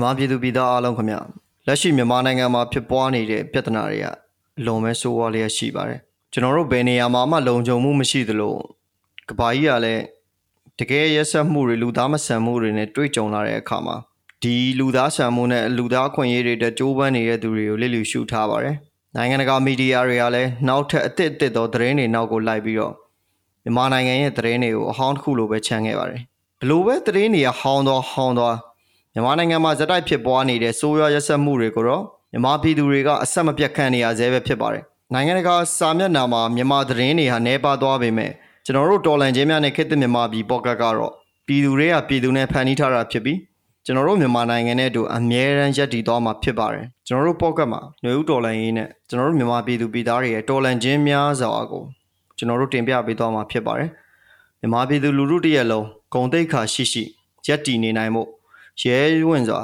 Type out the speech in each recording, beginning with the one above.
မြန်မာပြည်သူပြည်သားအားလုံးခင်ဗျလက်ရှိမြန်မာနိုင်ငံမှာဖြစ်ပွားနေတဲ့ပြဿနာတွေကအလွန်ပဲဆိုးဝါးလျက်ရှိပါတယ်ကျွန်တော်တို့ဘယ်နေရာမှာမှလုံခြုံမှုမရှိသလိုကဘာကြီးကလည်းတကယ်ရက်ဆက်မှုတွေလူသားမဆန်မှုတွေနဲ့တွေ့ကြုံလာတဲ့အခါမှာဒီလူသားဆန်မှုနဲ့လူသားခွင့်ရေးတွေတက်ကြိုးပမ်းနေတဲ့သူတွေကိုလစ်လျူရှုထားပါတယ်နိုင်ငံတကာမီဒီယာတွေကလည်းနောက်ထပ်အသစ်အသစ်သောသတင်းတွေနောက်ကိုလိုက်ပြီးတော့မြန်မာနိုင်ငံရဲ့သတင်းတွေကိုအဟောင်းတစ်ခုလိုပဲခြံခဲ့ပါတယ်ဘလို့ပဲသတင်းတွေကဟောင်းသွားဟောင်းသွား မြန်မာနိုင်ငံမှာဇက်တိုက်ဖြစ်ပွားနေတဲ့ဆိုးရွားရက်စက်မှုတွေကိုတော့မြန်မာပြည်သူတွေကအဆက်မပြတ်ခံနေရဆဲပဲဖြစ်ပါတယ်။နိုင်ငံတကာစာမျက်နှာမှာမြန်မာသတင်းတွေဟာနှဲပါသွားပေမဲ့ကျွန်တော်တို့တော်လန်ချင်းများနဲ့ခေတ်သစ်မြန်မာပြည်ပေါ့ကတ်ကတော့ပြည်သူတွေကပြည်သူနဲ့ဖန်တီးထားတာဖြစ်ပြီးကျွန်တော်တို့မြန်မာနိုင်ငံနဲ့အတူအမြဲတမ်းရပ်တည်သွားမှာဖြစ်ပါတယ်။ကျွန်တော်တို့ပေါ့ကတ်မှာຫນွေဦးတော်လန်ရေးနဲ့ကျွန်တော်တို့မြန်မာပြည်သူပြည်သားတွေရဲ့တော်လန်ချင်းများစွာကိုကျွန်တော်တို့တင်ပြပေးသွားမှာဖြစ်ပါတယ်။မြန်မာပြည်သူလူထုတရက်လုံးဂုံတိတ်ခါရှိရှိရပ်တည်နေနိုင်မှု ရဲဝင့်စွာ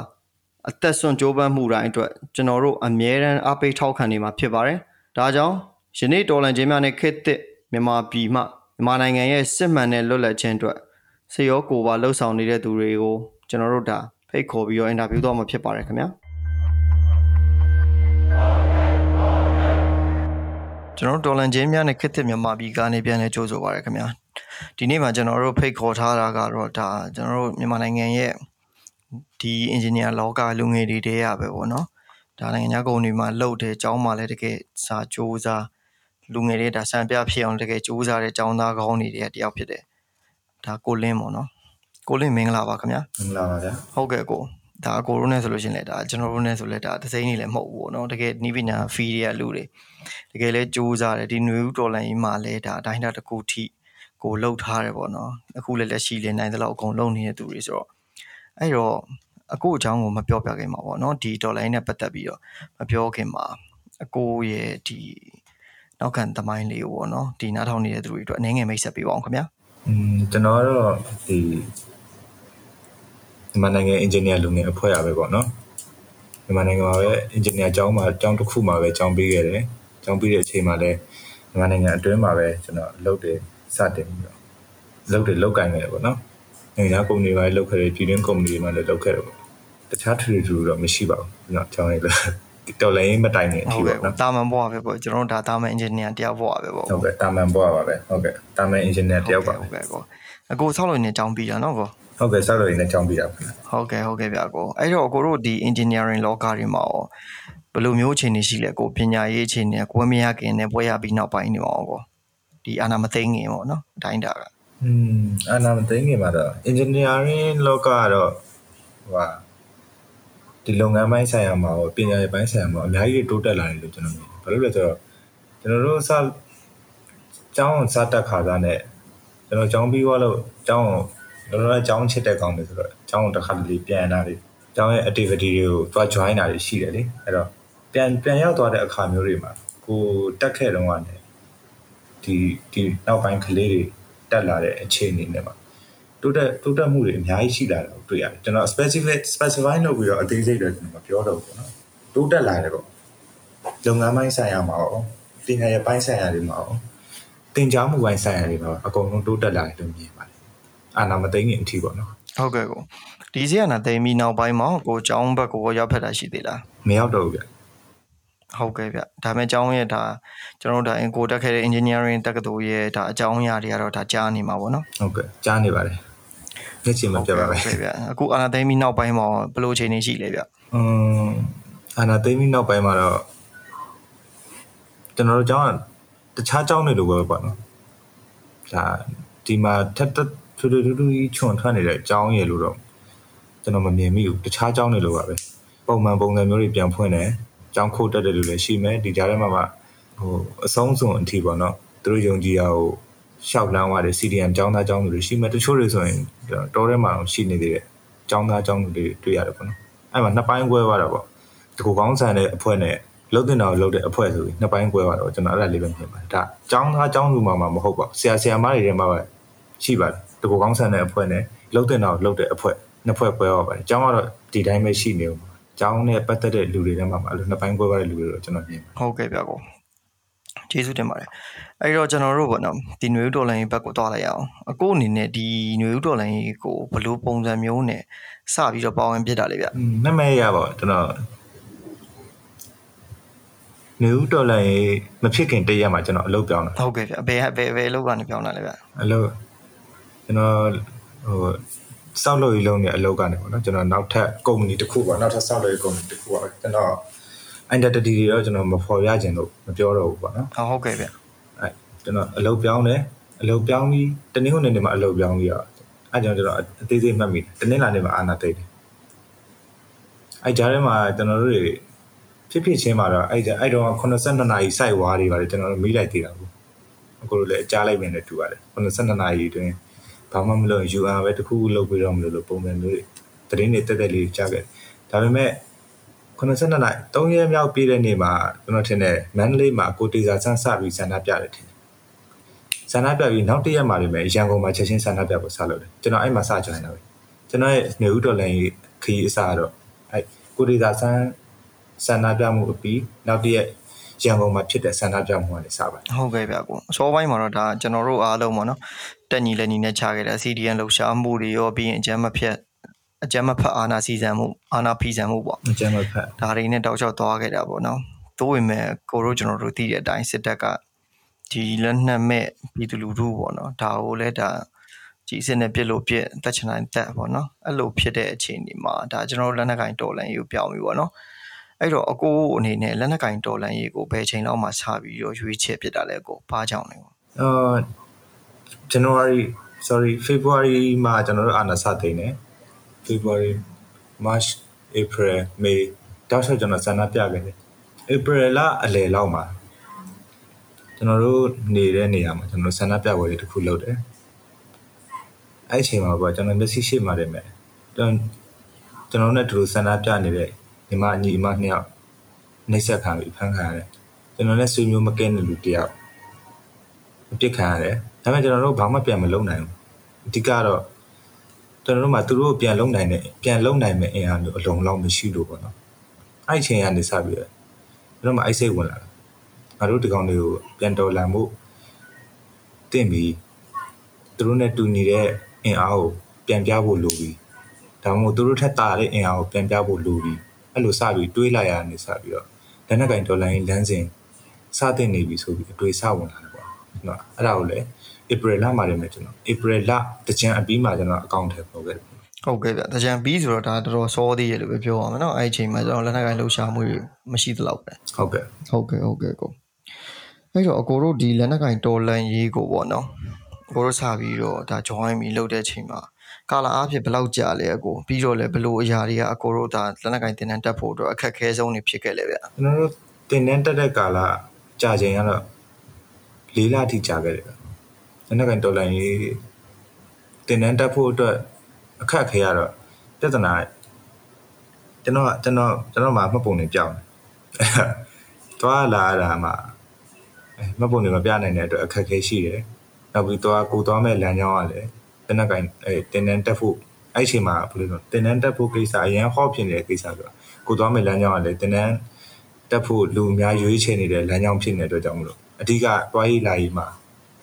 အသက်ဆွန့်ကြိုးပမ်းမှုတိုင်းအတွက်ကျွန်တော်တို့အမြဲတမ်းအားပေးထောက်ခံနေမှာဖြစ်ပါတယ်။ဒါကြောင့်ယနေ့တော်လန်ချင်းများနဲ့ခေတ်သစ်မြန်မာပြည်မှမြန်မာနိုင်ငံရဲ့စစ်မှန်တဲ့လွတ်လပ်ခြင်းအတွက်စေရောကိုပါလှုပ်ဆောင်နေတဲ့သူတွေကိုကျွန်တော်တို့ဒါဖိတ်ခေါ်ပြီးတော့အင်တာဗျူးတော့မှာဖြစ်ပါတယ်ခင်ဗျာကျွန်တော်တို့တော်လန်ချင်းများနဲ့ခေတ်သစ်မြန်မာပြည်ကနေပြန်လဲကြိုးဆိုပါရခင်ဗျာဒီနေ့မှာကျွန်တော်တို့ဖိတ်ခေါ်ထားတာကတော့ဒါကျွန်တော်တို့မြန်မာနိုင်ငံရဲ့ ဒီ engineer လောကလူငယ်တွေတည်းရပဲပေါ့နော်ဒါနိုင်ငံခြားကုန်တွေမှာလှုပ်တယ်အကြောင်းမှလည်းတကယ်စာစူးစားလူငယ်တွေဒါစံပြဖြစ်အောင်တကယ်စူးစားတဲ့ចောင်းသားကောင်းတွေတယောက်ဖြစ်တယ်ဒါကိုလင်းပေါ့နော်ကိုလင်းမင်္ဂလာပါခင်ဗျာမင်္ဂလာပါဗျာဟုတ်ကဲ့ကိုဒါအကိုရိုးနဲ့ဆိုလို့ရှိရင်လည်းဒါကျွန်တော်တို့နဲ့ဆိုလည်းဒါသစိမ့်နေလည်းမဟုတ်ဘူးပေါ့နော်တကယ်နီးပညာဖီတွေကလူတွေတကယ်လဲစူးစားတယ်ဒီနွေဦးတော်လိုင်းကြီးမှာလည်းဒါအတိုင်းတာတစ်ခုထိကိုလှုပ်ထားတယ်ပေါ့နော်အခုလည်းလက်ရှိလည်းနိုင်သလောက်အကုန်လုံနေတဲ့သူတွေဆိုတော့ အဲ့တော့အကိုအကြောင်းကိုမပြောပြခင်ပါပေါ့နော်ဒီဒေါ်လာနဲ့ပတ်သက်ပြီးတော့မပြောခင်မှာအကိုရဲ့ဒီနောက်ခံသမိုင်းလေးကိုပေါ့နော်ဒီနားထောင်နေတဲ့သူတွေအတွက်အနေငယ်မိတ်ဆက်ပေးပါအောင်ခင်ဗျာอืมကျွန်တော်ကတော့ဒီမြန်မာနိုင်ငံ engineer လူငယ်အဖွဲ့ရပဲပေါ့နော်မြန်မာနိုင်ငံမှာပဲ engineer အကြောင်းမှာအကြောင်းတစ်ခုမှာပဲအကြောင်းပေးခဲ့တယ်အကြောင်းပေးတဲ့အချိန်မှာလည်းမြန်မာနိုင်ငံအတွင်းမှာပဲကျွန်တော်လုပ်တယ်စတင်ပြီးတော့လုပ်တယ်လောက်ကင်ခဲ့ပေါ့နော် နိုင်ငံကုမ္ပဏီတွေလောက်ခဲ့တယ်ပြည်တွင်းကုမ္ပဏီတွေမှာလည်းလောက်ခဲ့တယ်ပေါ့တခြားထူထူတော့မရှိပါဘူးเนาะကျွန်တော်လည်းတော်လိုင်းမတိုင်နေအထိပေါ့နော်တာမန်ဘွားပဲပေါ့ကျွန်တော်တို့ဒါတာမန် engineer တယောက်ဘွားပဲပေါ့ဟုတ်ကဲ့တာမန်ဘွားပါပဲဟုတ်ကဲ့တာမန် engineer တယောက်ပါဟုတ်ကဲ့ကိုအကိုဆောက်လို့နေအကြောင်းပြီးတာနော်ကိုဟုတ်ကဲ့ဆောက်လို့နေအကြောင်းပြီးတာဟုတ်ကဲ့ဟုတ်ကဲ့ဗျာကိုအဲ့တော့ကိုတို့ဒီ engineering လောကတွေမှာရောဘယ်လိုမျိုးအခြေအနေရှိလဲကိုပညာရေးအခြေအနေကိုမရခင်နဲ့ပွဲရပြီးနောက်ပိုင်းနေအောင်ကိုဒီအာနာမသိငင်ပေါ့နော်အတိုင်းတာက อืมအာနာမသိငင်မှာတော့ engineering လောကကတော့ဟိုဒီလုပ်ငန်းပိုင်းဆိုင်ရာမှာရောပညာရေးပိုင်းဆိုင်ရာမှာအများကြီးတိုးတက်လာတယ်လို့ကျွန်တော်မြင်တယ်။ဘာလို့လဲဆိုတော့ကျွန်တော်တို့စကျောင်းစတက်ခါသားနဲ့ကျွန်တော်ကျောင်းပြီးသွားလို့ကျောင်းတော်တော်ကျောင်းချစ်တဲ့ကောင်တွေဆိုတော့ကျောင်းတစ်ခါတလေပြန်လာတယ်ကျောင်းရဲ့ activity တွေကိုတွား join တာတွေရှိတယ်လေအဲ့တော့ပြန်ပြန်ရောက်သွားတဲ့အခါမျိုးတွေမှာကိုတက်ခဲ့တော့ကနေဒီဒီနောက်ပိုင်းကလေးတွေ တက်လာတဲ့အခြေအနေတွေမှာတိုးတက်တိုးတက်မှုတွေအများကြီးရှိလာတာကိုတွေ့ရတယ်ကျွန်တော် specific specify လုပ်ပြီးတော့အသေးစိတ်တော့ကျွန်တော်မပြောတော့ဘူးပေါ့နော်တိုးတက်လာတယ်ပေါ့လုပ်ငန်းပိုင်းဆိုင်ရာမှာရောပညာရေးပိုင်းဆိုင်ရာတွေမှာရောတင်ကြားမှုပိုင်းဆိုင်ရာတွေမှာအကုန်လုံးတိုးတက်လာတယ်လို့မြင်ပါတယ်အာနာမသိငင်အထီးပေါ့နော်ဟုတ်ကဲ့ကိုဒီစီကနာသိမီနောက်ပိုင်းမှာကိုចောင်းဘက်ကိုရောက်ဖက်တာရှိသေးလားမရောက်တော့ဘူးဗျ ဟုတ်ကဲ့ဗျဒါပေမဲ့ကျောင်းရဲ့ဒါကျွန်တော်တို့ဒါအင်ကိုတက်ခဲ့တဲ့ engineering တက္ကသိုလ်ရဲ့ဒါအကြောင်းအရာတွေကတော့ဒါကြားနေမှာပေါ့နော်ဟုတ်ကဲ့ကြားနေပါတယ်လက်ချင်မပြပါပဲဗျအခုအာနာသိမီနောက်ပိုင်းမှာဘယ်လိုအခြေအနေရှိလဲဗျอืมအာနာသိမီနောက်ပိုင်းမှာတော့ကျွန်တော်တို့ကျောင်းကတခြားကျောင်းတွေလိုပဲပေါ့နော်ဒါဒီမှာထက်ထူထူထူထူကြီးခြုံထွက်နေတဲ့အကြောင်းရည်လို့တော့ကျွန်တော်မမြင်မိဘူးတခြားကျောင်းတွေလိုပါပဲပုံမှန်ပုံစံမျိုးတွေပြန်ဖွင့်တယ် ကျောင်းခိုးတက်တဲ့လူလည်းရှိမယ်ဒီကြားထဲမှာမှဟိုအဆုံးစွန်အထိပေါ့နော်သူတို့ယုံကြည်ရကိုရှောက်လန်းသွားတယ် CDM ကျောင်းသားကျောင်းသူတွေရှိမယ်တချို့တွေဆိုရင်တောထဲမှာရှိနေသေးတယ်ကျောင်းသားကျောင်းသူတွေတွေ့ရတယ်ပေါ့နော်အဲ့မှာနှစ်ပိုင်းကွဲသွားတာပေါ့ဒီကိုကောင်းဆန်တဲ့အဖွဲ့နဲ့လှုပ်တင်တာကိုလှုပ်တဲ့အဖွဲ့ဆိုပြီးနှစ်ပိုင်းကွဲသွားတော့ကျွန်တော်အဲ့ဒါလေးပဲမြင်ပါတယ်ဒါကျောင်းသားကျောင်းသူမှမဟုတ်ပါဘူးဆရာဆရာမတွေထဲမှာပဲရှိပါတယ်ဒီကိုကောင်းဆန်တဲ့အဖွဲ့နဲ့လှုပ်တင်တာကိုလှုပ်တဲ့အဖွဲ့နှစ်ဖွဲ့ကွဲသွားပါတယ်ကျောင်းကတော့ဒီတိုင်းပဲရှိနေဦး ကျောင်းနဲ့ပတ်သက်တဲ့လူတွေထဲမှာအဲ့လိုနှစ်ပိုင်းကွဲသွားတဲ့လူတွေတော့ကျွန်တော်မြင်ပါဟုတ်ကဲ့ဗျာကောကျေးဇူးတင်ပါတယ်အဲ့တော့ကျွန်တော်တို့ပေါ့နော်ဒီနွေဦးဒေါ်လာရေးဘက်ကိုတွားလိုက်အောင်အခုအနေနဲ့ဒီနွေဦးဒေါ်လာရေးကိုဘယ်လိုပုံစံမျိုးနဲ့စပြီးတော့ပါဝင်ဖြစ်တာလဲဗျနမရပါကျွန်တော်နေဦးတော်လိုင်းမဖြစ်ခင်တရက်မှာကျွန်တော်အလုပ်ပြောင်းတာဟုတ်ကဲ့ဗျဘယ်ဘယ်ဘယ်လောက်ကနေပြောင်းလာလဲဗျအလုပ်ကျွန်တော်ဟို စောက်လို့ရလုံးနေအလုပ်ကနေပေါ့နော်ကျွန်တော်နောက်ထပ်ကုမ္ပဏီတစ်ခုပေါ့နောက်ထပ်စောက်လို့ရကုမ္ပဏီတစ်ခုပေါ့ကျွန်တော် identity တွေတော့ကျွန်တော်မဖော်ရခြင်းလို့မပြောတော့ဘူးပေါ့နော်ဟုတ်ကဲ့ဗျအဲကျွန်တော်အလုပ်ပြောင်းတယ်အလုပ်ပြောင်းပြီးတနင်္ဂနွေနေ့မှာအလုပ်ပြောင်းပြီးတော့အဲကျွန်တော်ကျွန်တော်အသေးစိတ်မှတ်မိတယ်တနင်္လာနေ့မှာအာနာသိတယ်အဲကြားထဲမှာကျွန်တော်တို့တွေဖြစ်ဖြစ်ချင်းမှာတော့အဲအဲတော့82နာရီစိုက်ဝါးတွေပါတယ်ကျွန်တော်တို့မိလိုက်သေးတာဘူးအခုလည်းအကြားလိုက်မယ်နဲ့တူပါတယ်82နာရီအတွင်း ဘာမှမလုပ် UR ပဲတခုခုလုပ်ပြီးတော့မလို့လို့ပုံစံမျိုးတွေတရင်တွေတက်တက်လေးကြားခဲ့ဒါပေမဲ့82နာရီ3ရက်မြောက်ပြည့်တဲ့နေ့မှာကျွန်တော်ထင်တယ်မန္တလေးမှာကိုတေစာဆန်းစပြီးဆန္ဒပြတယ်ထင်တယ်ဆန္ဒပြပြီးနောက်တစ်ရက်မှာလည်းရန်ကုန်မှာချက်ချင်းဆန္ဒပြဖို့စလုပ်တယ်ကျွန်တော်အဲ့မှာစကြိုင်တာပဲကျွန်တော်ရဲ့နေဦးတော်လိုင်းခရီးအစားတော့အဲ့ကိုတေစာဆန်းဆန္ဒပြမှုအပြီးနောက်တစ်ရက် ရန်ကုန်မှာဖြစ်တဲ့ဆန္ဒပြမှုကနေစပါဟုတ်ကဲ့ဗျကိုအစောပိုင်းမှာတော့ဒါကျွန်တော်တို့အားလုံးပေါ့နော်တက်ညီလက်ညီနဲ့ခြားခဲ့တဲ့ CDN လှူရှားမှုတွေရောပြီးရင်အကြမ်းမဖြတ်အကြမ်းမဖက်အာနာစီစံမှုအာနာဖီစံမှုပေါ့အကျမ်းမဖက်ဒါတွေနဲ့တောက်လျှောက်သွားခဲ့တာပေါ့နော်သို့ပေမဲ့ကိုတို့ကျွန်တော်တို့သိတဲ့အတိုင်းစစ်တပ်ကဒီလက်နက်မဲ့ပြည်သူလူထုပေါ့နော်ဒါကိုလည်းဒါကြီးစစ်နဲ့ပြစ်လို့ပြစ်တက်ချင်တိုင်းတက်ပေါ့နော်အဲ့လိုဖြစ်တဲ့အခြေအနေမှာဒါကျွန်တော်တို့လက်နက်ကင်တော်လန်ရေးကိုပြောင်းပြီပေါ့နော် အဲ့တော့အကိုအနေနဲ့လက်နက်ကင်တော်လန်ရေးကိုဘယ်ချိန်လောက်မှစပြီးတော့ရွေးချယ်ဖြစ်တာလဲကိုဘာကြောင့်လဲပေါ့အာ January sorry February မှာကျွန်တော်တို့အာနာစသိနေ February March April May တောက်လျှောက်ကျွန်တော်ဆန္ဒပြခဲ့တယ် April လအလယ်လောက်မှာကျွန်တော်တို့နေတဲ့နေရာမှာကျွန်တော်ဆန္ဒပြပွဲတွေတစ်ခုလုပ်တယ်အဲ့အချိန်မှာပေါ့ကျွန်တော်မျက်စိရှိမှတယ်မဲ့ကျွန်ကျွန်တော်နဲ့တူဆန္ဒပြနေတဲ့ ညီမညီအမနှစ်ယောက်နှိပ်စက်ခံပြီးဖမ်းခံရတယ်ကျွန်တော်နဲ့ဆွေမျိုးမကဲတဲ့လူတစ်ယောက်အပြစ်ခံရတယ်ဒါပေမဲ့ကျွန်တော်တို့ဘာမှပြန်မလုပ်နိုင်ဘူးအဓိကတော့ကျွန်တော်တို့မှသူတို့ပြန်လုပ်နိုင်တဲ့ပြန်လုပ်နိုင်မဲ့အင်အားမျိုးအလုံးလောက်မရှိလို့ပေါ့နော်အဲ့အချိန်ကနေစပြီးတော့ကျွန်တော်မှအိုက်စိတ်ဝင်လာတာငါတို့ဒီကောင်တွေကိုပြန်တော်လာမှုတင့်ပြီးသူတို့နဲ့တူညီတဲ့အင်အားကိုပြန်ပြဖို့လိုပြီးဒါမှမဟုတ်သူတို့ထက်တာတဲ့အင်အားကိုပြန်ပြဖို့လိုပြီး အဲ့လိုစပြီးတွေးလိုက်ရနေစပြီးတော့လက်နက်ကင်ဒေါ်လာရင်းလမ်းစဉ်စတင်နေပြီဆိုပြီးအတွေးစဝင်လာတယ်ပေါ့ကျွန်တော်အဲ့ဒါကိုလည်း April လမှာလည်းမယ်ကျွန်တော် April လတကြံအပြီးမှာကျွန်တော်အကောင့်ထဲပို့ခဲ့တယ် ဟုတ်ကဲ့ဗျတကြံပြီးဆိုတော့ဒါတော်တော်စောသေးရလို့ပဲပြောရမှာเนาะအဲ့ဒီအချိန်မှာကျွန်တော်လက်နက်ကင်လှူရှားမှုတွေမရှိသလောက်ပဲ ဟုတ်ကဲ့ ဟုတ်ကဲ့ဟုတ်ကဲ့ကိုအဲ့တော့အကိုတို့ဒီလက်နက်ကင်တော်လန်ရေးကိုပေါ့နော်အကိုတို့စပြီးတော့ဒါ join ပြီးလုပ်တဲ့အချိန်မှာ ကာလာအားဖြင့်ဘယ်လောက်ကြာလဲအကိုပြီးတော့လည်းဘယ်လိုအရာတွေကအကိုတို့ဒါလက်နက်ကင်တင်တန်းတက်ဖို့အတွက်အခက်အခဲဆုံးတွေဖြစ်ခဲ့လဲဗျကျွန်တော်တို့တင်တန်းတက်တဲ့ကာလကြာချိန်ကတော့၄လအထိကြာခဲ့တယ်ဗျလက်နက်ကင်ဒေါ်လာရင်းတင်တန်းတက်ဖို့အတွက်အခက်အခဲရတော့ပြဿနာကျွန်တော်ကကျွန်တော်ကျွန်တော်မှမှတ်ပုံနေပြောင်းတယ်သွားလာတာမှအဲမှတ်ပုံနေမပြနိုင်တဲ့အတွက်အခက်အခဲရှိတယ်နောက်ပြီးသွားကိုသွားမဲ့လမ်းကြောင်းကလည်း တနက်ကင်အဲတင်တန်းတက်ဖို့အဲ့အချိန်မှာဘယ်လိုလဲတင်တန်းတက်ဖို့ကိစ္စအရင်ဟော့ဖြစ်နေတဲ့ကိစ္စဆိုတော့ကိုသွားမဲ့လမ်းကြောင်းကလည်းတင်တန်းတက်ဖို့လူအများရွေးချယ်နေတဲ့လမ်းကြောင်းဖြစ်နေတဲ့အတွက်ကြောင့်မလို့အဓိကတွားရေးလာရေးမှာ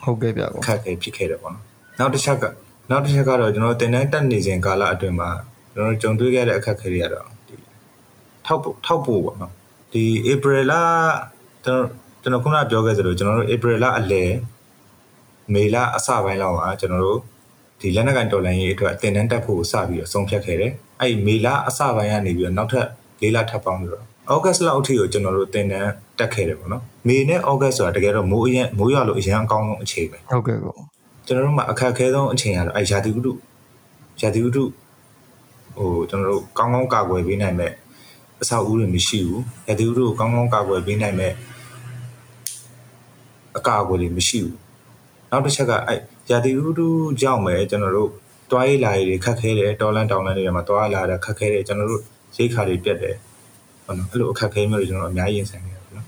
ဟုတ်ကဲ့ဗျကိုအခက်အခဲဖြစ်ခဲ့တယ်ပေါ့နော်နောက်တစ်ချက်ကနောက်တစ်ချက်ကတော့ကျွန်တော်တင်တန်းတက်နေစဉ်ကာလအတွင်းမှာကျွန်တော်ကြုံတွေ့ခဲ့တဲ့အခက်အခဲတွေကတော့ဒီထောက်ဖို့ထောက်ဖို့ပေါ့နော်ဒီ April လကျွန်တော်ကျွန်တော်ခုနကပြောခဲ့သလိုကျွန်တော်တို့ April လအလယ်မေလအစပိုင်းလောက်မှာကျွန်တော်တို့ ဒီလက်နက်ကန်တော်လိုင်းရေးအတွက်တင်တန်းတက်ဖို့စပြီးတော့ဆုံးဖြတ်ခဲ့တယ်အဲ့ဒီမေလအစပိုင်းကနေပြီးတော့နောက်ထပ်၄လထပ်ပေါင်းပြီးတော့ August လောက်အထိကိုကျွန်တော်တို့တင်တန်းတက်ခဲ့တယ်ပေါ့နော်မေနဲ့ August ဆိုတာတကယ်တော့မိုးအရင်မိုးရွာလို့အရင်အကောင်းဆုံးအချိန်ပဲဟုတ်ကဲ့ကိုကျွန်တော်တို့မှာအခက်အခဲဆုံးအချိန်ကတော့အဲရာသီဥတုရာသီဥတုဟိုကျွန်တော်တို့ကောင်းကောင်းကာကွယ်ပေးနိုင်မဲ့အဆောက်အဦတွေမရှိဘူးရာသီဥတုကိုကောင်းကောင်းကာကွယ်ပေးနိုင်မဲ့အကာအကွယ်တွေမရှိဘူးနောက်တစ်ချက်ကအဲ ရာသီဥတုကြောင့်ပဲကျွန်တော်တို့တွားရေးလာရေးတွေခက်ခဲတယ်တော်လန်တောင်လန်တွေမှာတွားလာတာခက်ခဲတယ်ကျွန်တော်တို့ရိတ်ခါတွေပြတ်တယ်ဟုတ်နော်အဲ့လိုအခက်အခဲမျိုးတွေကျွန်တော်အများကြီးရင်ဆိုင်နေရတယ်နော်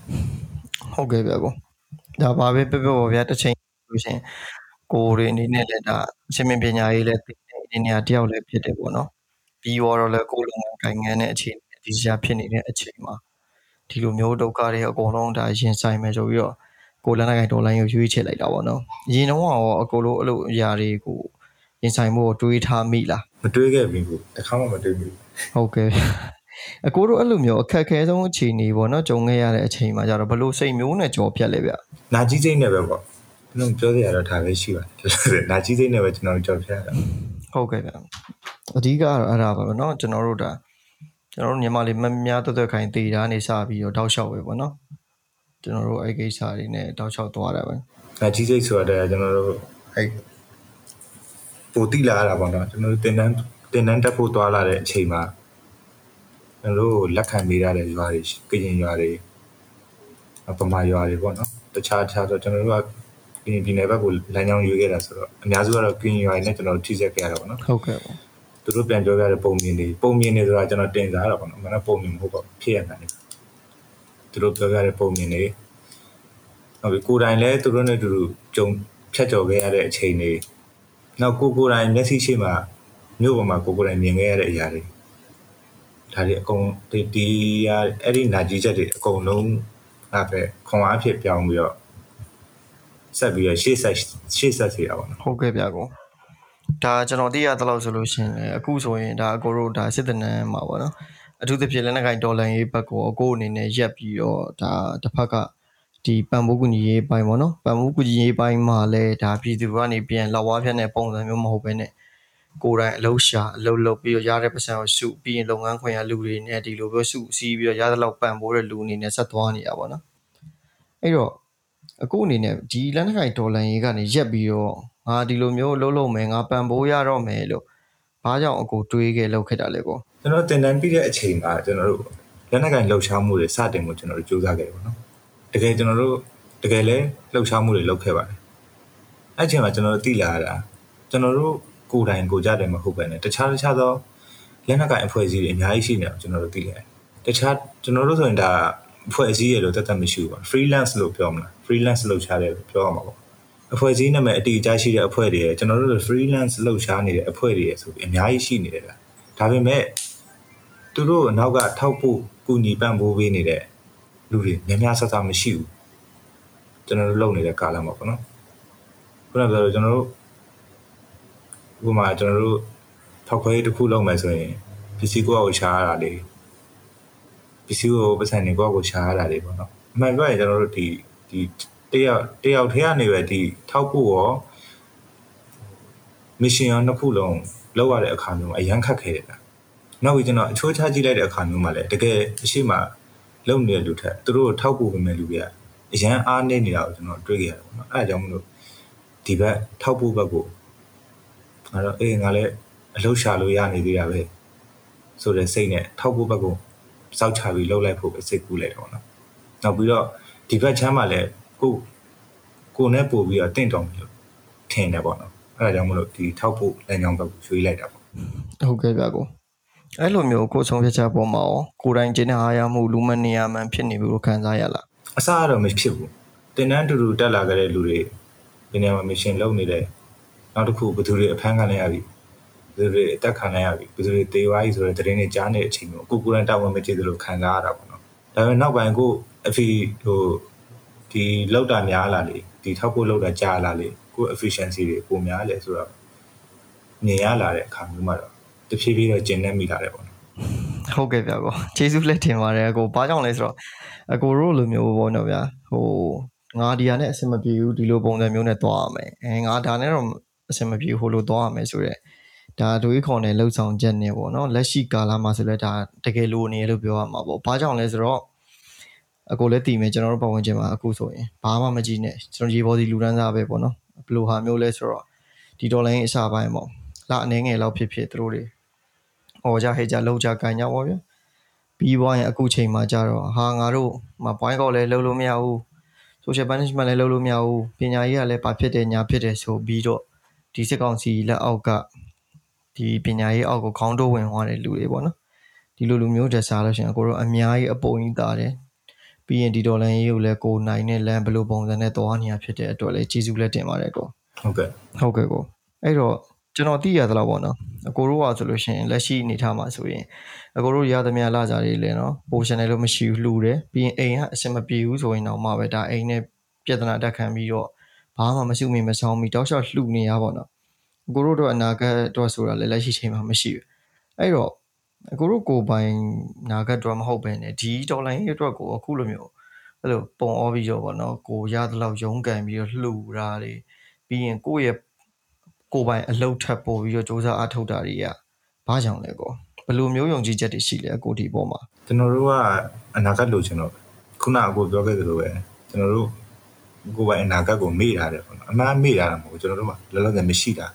ဟုတ်ကဲ့ဗျကိုဒါပါပဲပြပြပါဗျာတစ်ချိန်လို့ရှရင်ကိုယ်တွေအနေနဲ့လည်းဒါအချင်းမင်းပညာရေးလည်းသိတဲ့အနေနဲ့တယောက်လည်းဖြစ်တယ်ပေါ့နော်ပြီးတော့လည်းကိုယ်လုံးကိုင်ငန်းတဲ့အခြေအနေဒီရှာဖြစ်နေတဲ့အချိန်မှာဒီလိုမျိုးဒုက္ခတွေအကုန်လုံးဒါရင်ဆိုင်မယ်ဆိုပြီးတော့ ကိုလက်နက်ကိုင်တော်လိုင်းကိုရွေးချယ်လိုက်တာပေါ့နော်အရင်တော့ရောအကိုလိုအဲ့လိုအရာတွေကိုရင်ဆိုင်မှုကိုတွေးထားမိလားမတွေးခဲ့ဘူးကိုတစ်ခါမှမတွေးဘူးဟုတ်ကဲ့အကိုတို့အဲ့လိုမျိုးအခက်အခဲဆုံးအခြေအနေပေါ့နော်ကြုံခဲ့ရတဲ့အချိန်မှာကျတော့ဘလို့စိတ်မျိုးနဲ့ကြော်ဖြတ်လဲဗျ။နာကြီးစိတ်နဲ့ပဲပေါ့။ကျွန်တော်ပြောရတော့ဒါပဲရှိပါတယ်။နာကြီးစိတ်နဲ့ပဲကျွန်တော်ကြော်ဖြတ်ရတာ။ဟုတ်ကဲ့ဗျ။အဓိကတော့အဲ့ဒါပါပဲနော်ကျွန်တော်တို့ဒါကျွန်တော်တို့ညီမလေးမများတွတ်တွတ်ခိုင်တည်တာနေစပြီးတော့တောက်လျှောက်ပဲပေါ့နော် ကျွန်တော်တို့အဲ့ကိစ္စတွေနဲ့တောက်လျှောက်သွားတာပဲနာကြီးစိတ်ဆိုတော့ကျွန်တော်တို့အဲ့ပိုတိလာရတာပေါ့နော်ကျွန်တော်တို့တင်တန်းတင်တန်းတက်ဖို့သွားလာတဲ့အချိန်မှာကျွန်တော်တို့လက်ခံပေးရတဲ့ရွာတွေကရင်ရွာတွေပမာရွာတွေပေါ့နော်တခြားတခြားတော့ကျွန်တော်တို့ကကရင်ပြည်နယ်ဘက်ကိုလမ်းကြောင်းရွေးခဲ့တာဆိုတော့အများစုကတော့ကရင်ရွာတွေနဲ့ကျွန်တော်တို့ထိစက်ခဲ့ရတာပေါ့နော်ဟုတ်ကဲ့ပေါ့သူတို့ပြန်ပြောပြတဲ့ပုံမြင်တွေပုံမြင်တွေဆိုတာကျွန်တော်တင်စားတာပေါ့နော်မနက်ပုံမြင်မဟုတ်ပါဘူးဖြစ်ရတာနေ သူတို့ပြောပြတဲ့ပုံမြင်တွေဟုတ်ပြီကိုယ်တိုင်လည်းသူတို့နဲ့အတူတူကြုံဖြတ်ကျော်ခဲ့ရတဲ့အချိန်တွေနောက်ကိုကိုယ်တိုင်မျက်စိရှိမှမြို့ပေါ်မှာကိုကိုယ်တိုင်မြင်ခဲ့ရတဲ့အရာတွေဒါတွေအကုန်ဒီဒီရအဲ့ဒီနာကြီးချက်တွေအကုန်လုံးအဲ့ပဲခွန်အားဖြစ်ပြောင်းပြီးတော့ဆက်ပြီးတော့ရှေ့ဆက်ရှေ့ဆက်စီတာပေါ့နော်ဟုတ်ကဲ့ဗျကိုဒါကျွန်တော်သိရသလောက်ဆိုလို့ရှိရင်လည်းအခုဆိုရင်ဒါအကိုတို့ဒါစစ်တနန်းမှာပေါ့နော် အထူးသဖြင့်လက်နက်ကင်ဒေါ်လာရေးဘက်ကိုအကိုအနေနဲ့ရက်ပြီးတော့ဒါတစ်ဖက်ကဒီပံပိုးကူညီရေးပိုင်းပေါ့နော်ပံပိုးကူညီရေးပိုင်းမှာလည်းဒါပြည်သူကနေပြန်လောက်ဝါးဖြတ်တဲ့ပုံစံမျိုးမဟုတ်ဘဲနဲ့ကိုယ်တိုင်အလုပ်ရှာအလုပ်လုပ်ပြီးတော့ရတဲ့ပတ်စံကိုစုပြီးရင်လုပ်ငန်းခွင်ရလူတွေနဲ့ဒီလိုမျိုးစုစည်းပြီးတော့ရတဲ့လောက်ပံပိုးတဲ့လူအနေနဲ့ဆက်သွားနေတာပေါ့နော်အဲ့တော့အခုအနေနဲ့ဒီလက်နက်ကင်ဒေါ်လာရေးကနေရက်ပြီးတော့ငါဒီလိုမျိုးလှုပ်လှုပ်မယ်ငါပံပိုးရတော့မယ်လို့ဘာကြောင့်အကိုတွေးခဲ့လှုပ်ခဲ့တာလဲကို ကျွန်တော်တင်တန်းပြီးတဲ့အချိန်မှာကျွန်တော်တို့လက်နက်ကင်လှုပ်ရှားမှုတွေစတင်မှုကျွန်တော်တို့စူးစမ်းခဲ့တယ်ပေါ့နော်တကယ်ကျွန်တော်တို့တကယ်လဲလှုပ်ရှားမှုတွေလုပ်ခဲ့ပါတယ်အဲ့အချိန်မှာကျွန်တော်တို့သိလာရတာကျွန်တော်တို့ကိုယ်တိုင်ကိုကြတယ်မဟုတ်ပဲねတခြားတခြားသောလက်နက်ကင်အဖွဲ့အစည်းတွေအများကြီးရှိနေအောင်ကျွန်တော်တို့သိရတယ်တခြားကျွန်တော်တို့ဆိုရင်ဒါအဖွဲ့အစည်းရလို့တတ်တတ်မရှိဘူးပေါ့ freelance လို့ပြောမလား freelance လုပ်ရှားတယ်လို့ပြောရမှာပေါ့အဖွဲ့အစည်းနာမည်အတီးအကျရှိတဲ့အဖွဲ့တွေရယ်ကျွန်တော်တို့ freelance လုပ်ရှားနေတဲ့အဖွဲ့တွေရယ်ဆိုပြီးအများကြီးရှိနေတယ်ဗျဒါပေမဲ့ သူတို့အနောက်ကထောက်ဖို့ကူညီပံ့ပိုးပေးနေတဲ့လူတွေများများဆဆမရှိဘူးကျွန်တော်တို့လုပ်နေတဲ့ကာလမှာပေါ့နော်ခုနကပြောလို့ကျွန်တော်တို့ဥပမာကျွန်တော်တို့ဖောက်ခွဲရေးတစ်ခုလုပ်မယ်ဆိုရင်ပစ္စည်းကိုယ့်အကိုရှားရတာလေပစ္စည်းကိုပတ်စံနေကိုယ့်အကိုရှားရတာလေပေါ့နော်အမှန်ပြောရင်ကျွန်တော်တို့ဒီဒီတယောက်တယောက်ထဲကနေပဲဒီထောက်ဖို့ရောမစ်ရှင်ရောနှစ်ခုလုံးလောက်ရတဲ့အခါမျိုးမှာအရန်ခက်ခဲတယ်ဗျ နောက်ပြီးကျွန်တော်အချိုးချကြည့်လိုက်တဲ့အခါမျိုးမှာလည်းတကယ်အရှိမလုံနေတဲ့လူထက်သူတို့ကိုထောက်ပို့ပေးမဲ့လူတွေကအရန်အားနေနေတာကိုကျွန်တော်တွေ့ခဲ့ရတယ်ပေါ့နော်အဲအကြောင်းမလို့ဒီဘက်ထောက်ပို့ဘက်ကိုငါတော့အေးငါလည်းအလုပ်ရှာလို့ရနေသေးတာပဲဆိုတဲ့စိတ်နဲ့ထောက်ပို့ဘက်ကိုစောက်ချပြီးလှုပ်လိုက်ဖို့ပဲစိတ်ကူးလိုက်တယ်ပေါ့နော်နောက်ပြီးတော့ဒီဘက်ချမ်းမှာလည်းကိုကိုနဲ့ပို့ပြီးတော့တင့်တော်ပြီလို့ထင်တယ်ပေါ့နော်အဲအကြောင်းမလို့ဒီထောက်ပို့လမ်းကြောင်းဘက်ကိုရွှေ့လိုက်တာပေါ့ဟုတ်ကဲ့ဗျကို အဲ့လိုမျိုးကိုဆုံးဖြတ်ချက်ပေါ်မှာရောကိုယ်တိုင်ကျင်းတဲ့အားရမှုလူမနေရမှန်ဖြစ်နေပြီလို့ခံစားရလားအစားကတော့မဖြစ်ဘူးတင်တန်းတူတူတက်လာကြတဲ့လူတွေဒီနေရာမှာမရှင်လုပ်နေတယ်နောက်တစ်ခုဘယ်သူတွေအဖမ်းခံရပြီဘယ်သူတွေအသက်ခံရပြီဘယ်သူတွေတေဝါကြီးဆိုတဲ့သတင်းတွေကြားနေတဲ့အချိန်မျိုးကိုကိုရန်တာဝန်မကျေသလိုခံစားရတာပေါ့နော်ဒါပေမဲ့နောက်ပိုင်းကိုအဖီဟိုဒီလောက်တာများလာလေဒီထောက်ဖို့လောက်တာကြားလာလေကို efficiency တွေပုံများလေဆိုတော့မြင်ရလာတဲ့အခါမျိုးမှာတော့ တဖြည်းဖြည်းတော့ကျင်နေမိလာတယ်ပေါ့နော်ဟုတ်ကဲ့ဗျကိုကျေးဇူးလက်တင်ပါတယ်အကိုဘာကြောင့်လဲဆိုတော့အကိုတို့လိုမျိုးပေါ့နော်ဗျာဟိုငါဒီဟာနဲ့အဆင်မပြေဘူးဒီလိုပုံစံမျိုးနဲ့သွားရမယ်အဲငါဒါနဲ့တော့အဆင်မပြေဘူးဟိုလိုသွားရမယ်ဆိုတော့ဒါဒွေးခွန်နဲ့လှုပ်ဆောင်ချက်နဲ့ပေါ့နော်လက်ရှိကာလမှာဆိုလဲဒါတကယ်လိုနေရလို့ပြောရမှာပေါ့ဘာကြောင့်လဲဆိုတော့အကိုလည်းတည်မယ်ကျွန်တော်တို့ပတ်ဝန်းကျင်မှာအခုဆိုရင်ဘာမှမကြည့်နဲ့ကျွန်တော်ရေပေါ်စီလူတန်းစားပဲပေါ့နော်ဘယ်လိုဟာမျိုးလဲဆိုတော့ဒီဒေါ်လာရင်းအစပိုင်းပေါ့လာအနေငယ်လောက်ဖြစ်ဖြစ်သူတို့တွေ ဟောကြဟဲ့ကြလောက်ကြကန်ကြပေါ့ဗျာပြီးသွားရင်အခုချိန်မှာကြတော့ဟာငါတို့မပွိုင်းကောက်လည်းလှုပ်လို့မရဘူး social punishment လည်းလှုပ်လို့မရဘူးပညာရေးကလည်းဘာဖြစ်တယ်ညာဖြစ်တယ်ဆိုပြီးတော့ဒီစစ်ကောင်စီလက်အောက်ကဒီပညာရေးအောက်ကိုခေါင်းတိုးဝင်သွားတဲ့လူတွေပေါ့နော်ဒီလိုလူမျိုးတက်စားလို့ရှိရင်အကိုတို့အများကြီးအပုံကြီးတာတယ်ပြီးရင်ဒီဒေါ်လာရေးကိုလည်းကိုနိုင်နဲ့လမ်းဘယ်လိုပုံစံနဲ့သွားနေရဖြစ်တဲ့အတွက်လည်းကျေးဇူးလက်တင်ပါတယ်ကိုဟုတ်ကဲ့ဟုတ်ကဲ့ကိုအဲ့တော့ ကျွန်တော်သိရသလောက်ပေါ့နော်အကိုတို့ကဆိုလို့ရှိရင်လက်ရှိအနေထားမှာဆိုရင်အကိုတို့ရသမျှလာကြတွေလည်းနော်ပိုရှင်တယ်လို့မရှိဘူးလှူတယ်ပြီးရင်အိမ်ကအဆင်မပြေဘူးဆိုရင်တော့မှပဲဒါအိမ်နဲ့ပြဿနာတက်ခံပြီးတော့ဘာမှမစုမိမဆောင်ပြီးတောက်လျှောက်လှူနေရပါတော့အကိုတို့တော့အနာဂတ်တော့ဆိုတာလည်းလက်ရှိချိန်မှာမရှိဘူးအဲ့တော့အကိုတို့ကိုပိုင်နာဂတ်တော့မဟုတ်ပဲねဒီဒေါ်လာရေးအတွက်ကိုအခုလိုမျိုးအဲ့လိုပုံအောပြီးတော့ဗောနော်ကိုရသလောက်ရုန်းကန်ပြီးတော့လှူတာတွေပြီးရင်ကိုယ့်ရဲ့ ကိုပိုင်အလုတ်ထပ်ပို့ပြီးတော့စူးစမ်းအားထုတ်တာတွေကဘာကြောင့်လဲကောဘယ်လိုမျိုးယုံကြည်ချက်တွေရှိလဲအကိုဒီပေါ်မှာကျွန်တော်တို့ကအနာဂတ်လိုချင်တော့ခုနအကိုပြောခဲ့သလိုပဲကျွန်တော်တို့ကိုယ်ပိုင်အနာဂတ်ကိုမေ့ထားတယ်ပေါ့နော်အမှန်မေ့ထားတာမဟုတ်ဘူးကျွန်တော်တို့ကလောလောဆယ်မရှိတာ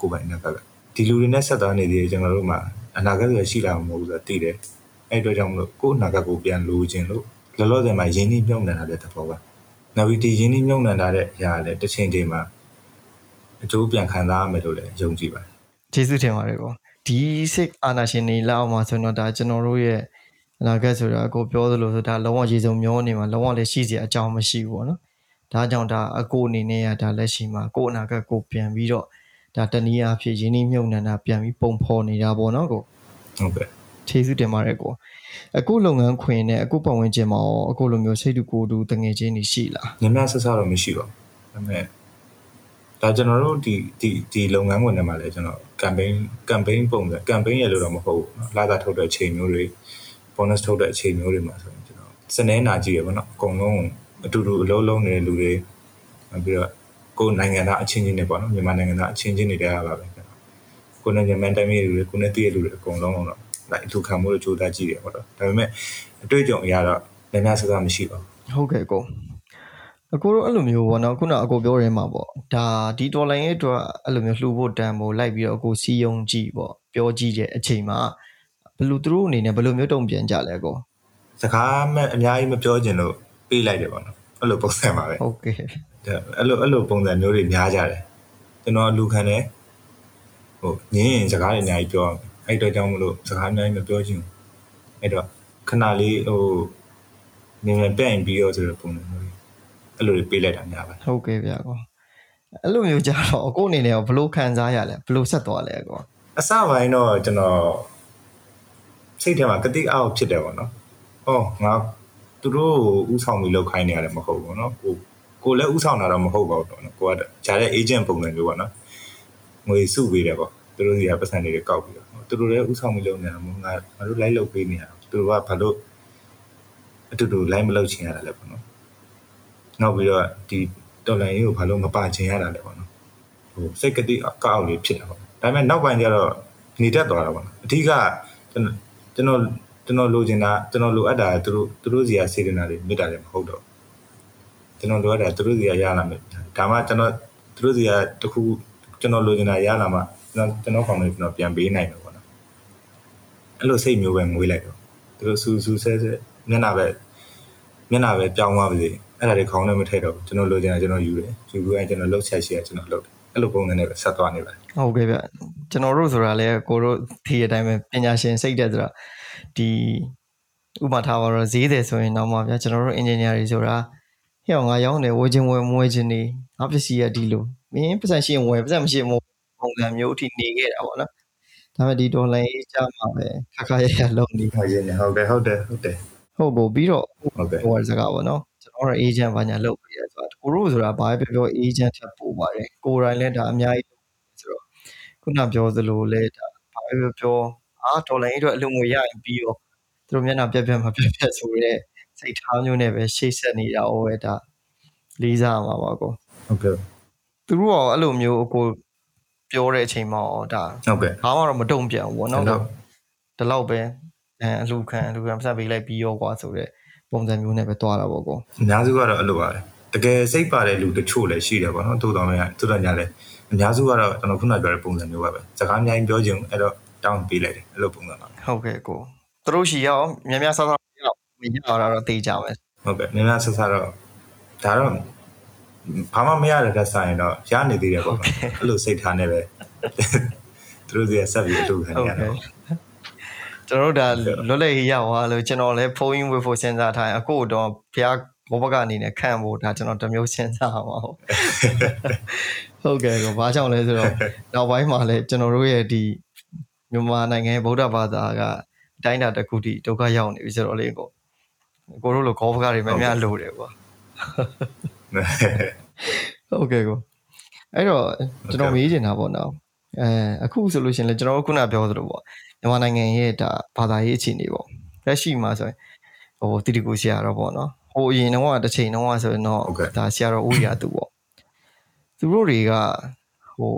ကိုယ်ပိုင်အနာဂတ်ကဒီလူတွေနဲ့ဆက်သွားနေသေးတယ်ကျွန်တော်တို့မှာအနာဂတ်ဆိုရှိတာမဟုတ်ဘူးဆိုတာသိတယ်အဲ့အတွက်ကြောင့်မလို့ကိုယ်အနာဂတ်ကိုပြန်လိုချင်လို့လောလောဆယ်မှာရင်းနှီးမြှုပ်နှံထားတဲ့သဘောပါနောက်ပြီးဒီရင်းနှီးမြှုပ်နှံထားတဲ့အရာလည်းတစ်ချိန်ချိန်မှာ အကျိုးပြန်ခံစားရမယ်လို့လည်းယုံကြည်ပါတယ်ကျေးဇူးတင်ပါတယ်ကောဒီစိတ်အာနာရှင်နေလောက်အောင်မှာဆိုတော့ဒါကျွန်တော်တို့ရဲ့အနာဂတ်ဆိုတာကိုပြောသလိုဆိုဒါလုံးဝရေစုံမျောနေမှာလုံးဝလည်းရှိစရာအကြောင်းမရှိဘူးပေါ့နော်ဒါကြောင့်ဒါအကိုအနေနဲ့ကဒါလက်ရှိမှာကိုယ်အနာဂတ်ကိုပြန်ပြီးတော့ဒါတနည်းအားဖြင့်ရင်းနှီးမြှုပ်နှံတာပြန်ပြီးပုံဖော်နေတာပေါ့နော်ကိုဟုတ်ကဲ့ကျေးဇူးတင်ပါတယ်ကိုအခုလုပ်ငန်းခွင်နဲ့အခုပတ်ဝန်းကျင်မှာရောအခုလိုမျိုးစိတ်တူကိုယ်တူတငယ်ချင်းတွေရှိလားညမဆက်ဆတော့မရှိပါဘူးဒါပေမဲ့ ဒါကျွန်တော်တို့ဒီဒီဒီလုပ်ငန်းဝင်ထဲမှာလည်းကျွန်တော် campaign campaign ပုံစံ campaign ရလို့တော့မဟုတ်ဘူးလာတာထုတ်တဲ့အချိန်မျိုးတွေ bonus ထုတ်တဲ့အချိန်မျိုးတွေမှာဆိုရင်ကျွန်တော်စနေနာကြည့်ရပါတော့အကုန်လုံးအတူတူအလုံးလုံးနေတဲ့လူတွေပြီးတော့ကိုယ်နိုင်ငံသားအချင်းချင်းတွေပေါ့နော်မြန်မာနိုင်ငံသားအချင်းချင်းတွေတရားပါပဲကိုယ်နဲ့မြန်တိုင်းပြည်လူတွေကိုယ်နဲ့တည့်ရလူတွေအကုန်လုံးတော့လိုက်လူခံမှုတွေကြိုးစားကြည့်ရပါတော့ဒါပေမဲ့အတွေ့အကြုံအရတော့လည်းများစကားမရှိပါဘူးဟုတ်ကဲ့ကို အကိုတို့အဲ့လိုမျိုးပေါ့နော်ခုနအကိုပြောရဲမှာပေါ့ဒါဒီဒေါ်လာရဲ့အတွက်အဲ့လိုမျိုးလှူဖို့တန်ဖို့လိုက်ပြီးတော့အကိုစီယုံကြည့်ပေါ့ပြောကြည့်တဲ့အချိန်မှာဘယ်လိုသူတို့အနေနဲ့ဘယ်လိုမျိုးတုံ့ပြန်ကြလဲကိုစကားမဲ့အများကြီးမပြောချင်လို့ပေးလိုက်တယ်ပေါ့နော်အဲ့လိုပုံစံပါပဲဟုတ်ကဲ့အဲ့လိုအဲ့လိုပုံစံမျိုးတွေများကြတယ်ကျွန်တော်လူခံတယ်ဟိုညင်းရင်စကားတွေအများကြီးပြောအောင်အဲ့တော့ကြောင့်မလို့စကားအများကြီးမပြောချင်ဘူးအဲ့တော့ခဏလေးဟိုနည်းနည်းပြိုင်ပြီးတော့ဆိုတဲ့ပုံစံမျိုးတွေ အဲ့လိုတွေပေးလိုက်တာများပါဟုတ်ကဲ့ဗျာကောအဲ့လိုမျိုးကြတော့အကိုအနေနဲ့ရောဘယ်လိုခံစားရလဲဘယ်လိုဆက်သွားလဲကောအစပိုင်းတော့ကျွန်တော်စိတ်ထဲမှာကတိအောက်ဖြစ်တယ်ပေါ့နော်။အော်ငါသူတို့ကိုဥဆောင်ပြီးလောက်ခိုင်းနေရတယ်မဟုတ်ဘူးပေါ့နော်။ကိုကိုလည်းဥဆောင်တာတော့မဟုတ်ပါဘူးပေါ့နော်။ကိုကဂျာတဲ့ agent ပုံစံမျိုးပေါ့နော်။ငွေစုပေးတယ်ပေါ့။သူတို့စီကပတ်စံတွေကောက်ပြီးတော့သူတို့လည်းဥဆောင်ပြီးလုပ်နေတာမဟုတ်ငါငါတို့လိုက်လုပ်ပေးနေတာ။သူတို့ကဘာလို့အတူတူလိုက်မလုပ်ချင်ရတာလဲပေါ့နော်။ နောက်ပြီးတော့ဒီတော်လန်ရေးကိုဘာလို့မပါချင်ရတာလဲပေါ့နော်။ဟိုစိတ်ကတိအကောက်လေးဖြစ်တာပေါ့။ဒါပေမဲ့နောက်ပိုင်းကျတော့နေတတ်သွားတာပေါ့နော်။အဓိကကျွန်တော်ကျွန်တော်ကျွန်တော်လိုချင်တာကျွန်တော်လိုအပ်တာသူတို့သူတို့စီကစေတနာတွေမေတ္တာတွေမဟုတ်တော့ကျွန်တော်လိုအပ်တာသူတို့စီကရလာမယ်ဒါမှကျွန်တော်သူတို့စီကတခုကျွန်တော်လိုချင်တာရလာမှကျွန်တော်ကျွန်တော်ကောင်လေးကျွန်တော်ပြန်ပေးနိုင်မှာပေါ့နော်အဲ့လိုစိတ်မျိုးပဲငွေးလိုက်တော့သူတို့စူးစူးဆဲဆဲမျက်နှာပဲမျက်နှာပဲပြောင်းသွားပါစေ အဲ့ဒါတွေခေါင်းနဲ့မထည့်တော့ကျွန်တော်လိုချင်တာကျွန်တော်ယူတယ်ယူပြီးရင်ကျွန်တော်လှုပ်ချက်ရှိရကျွန်တော်လှုပ်တယ်အဲ့လိုပုံစံနဲ့ပဲဆက်သွားနေပါတယ်ဟုတ်ကဲ့ဗျကျွန်တော်တို့ဆိုတာလည်းကိုတို့ဒီအတိုင်းပဲပညာရှင်စိတ်တဲ့ဆိုတာဒီဥပမာထားပါတော့ဈေးတယ်ဆိုရင်တော့မှဗျာကျွန်တော်တို့ engineer တွေဆိုတာဟဲ့ငါရောင်းတယ်ဝယ်ခြင်းဝယ်မဝယ်ခြင်းနေငါပစ္စည်းရဒီလိုမင်းပတ်စံရှိရင်ဝယ်ပတ်စံမရှိရင်မဝယ်ပုံစံမျိုးအထိနေခဲ့တာပေါ့နော်ဒါပေမဲ့ဒီဒေါ်လာရေးကြမှာပဲခါခါရရလုံးနေဟုတ်ရင်ဟုတ်တယ်ဟုတ်တယ်ဟုတ်တယ်ဟုတ်ပေါ့ပြီးတော့ဟုတ်ကဲ့ဟိုစကားပေါ့နော် ကျွန်တော်တို့ agent ဘာညာလုပ်ပြီးရဲဆိုတာကိုတို့ဆိုတာဘာပဲပြောပြော agent ထပ်ပို့ပါတယ်ကိုယ်တိုင်လည်းဒါအများကြီးဆိုတော့ခုနပြောသလိုလဲဒါဘာပဲပြောပြောအာဒေါ်လာရေးအတွက်အလုံငွေရရင်ပြီးတော့သူတို့မျက်နှာပြက်ပြက်မပြက်ပြက်ဆိုရဲစိတ်ထားမျိုးနဲ့ပဲရှေ့ဆက်နေတာဟောပဲဒါလေးစားမှာပါကောဟုတ်ကဲ့သူတို့ရောအဲ့လိုမျိုးအကိုပြောတဲ့အချိန်မှာတော့ဒါဟုတ်ကဲ့ဘာမှတော့မတုံ့ပြန်ဘူးပေါ့နော်ဟုတ်ဒီလောက်ပဲအဲအလူခံအလူခံပတ်ပေးလိုက်ပြီးရောကွာဆိုတော့ ပုံစံမျိုးနဲ့ပဲတွားတာပေါ့ကောအများစုကတော့အဲ့လိုပါပဲတကယ်စိတ်ပါတဲ့လူတချို့လည်းရှိတယ်ပေါ့နော်တိုးတော်များတိုးတော်ညာလည်းအများစုကတော့ကျွန်တော်ခုနပြောတဲ့ပုံစံမျိုးပါပဲစကားအများကြီးပြောချင်အဲ့တော့တောင်းပေးလိုက်တယ်အဲ့လိုပုံစံပါပဲဟုတ်ကဲ့ကိုသူတို့ရှိရောများများဆဆရောက်မရတာတော့သိကြမယ်ဟုတ်ကဲ့နည်းနည်းဆက်ဆက်တော့ဒါတော့ဘာမှမရတဲ့တက်ဆိုင်တော့ရနေသေးတယ်ပေါ့နော်အဲ့လိုစိတ်ထားနေပဲသူတို့စီကဆက်ပြီးအလုပ်ခံဟုတ်နေရတယ် ကဲ့ကျွန်တော်တို့ဒါလွတ်လပ်ရေးရောက်သွားလို့ကျွန်တော်လည်းဖုန်းရင်းဝေဖို့စဉ်းစားထားရင်အခုတော့ဘုရားဘောဘကအနေနဲ့ခံဖို့ဒါကျွန်တော်တစ်မျိုးစဉ်းစားအောင်ဟုတ်ဟုတ်ကဲ့ကိုဘာကြောင့်လဲဆိုတော့နောက်ပိုင်းမှာလည်းကျွန်တော်တို့ရဲ့ဒီမြန်မာနိုင်ငံရဲ့ဗုဒ္ဓဘာသာကအတိုင်းအတာတစ်ခုထိဒုက္ခရောက်နေပြီဆိုတော့လေကိုကိုတို့လိုခေါဘကတွေများများလိုတယ်ကွာဟုတ်ကဲ့ကိုအဲ့တော့ကျွန်တော်မေးချင်တာပေါ့နော်အဲအခုဆိုလို့ရှိရင်လည်းကျွန်တော်ခုနပြောသလိုပေါ့ မြန်မာနိုင်ငံရဲ့ဒါဘာသာရေးအခြေအနေပေါ့လက်ရှိမှာဆိုရင်ဟိုတီတီကိုဆရာတော့ပေါ့နော်ဟိုအရင်တော့တစ်ချိန်တော့ဆိုရင်တော့ဒါဆရာတော်ဦးရာသူပေါ့သူတို့တွေကဟို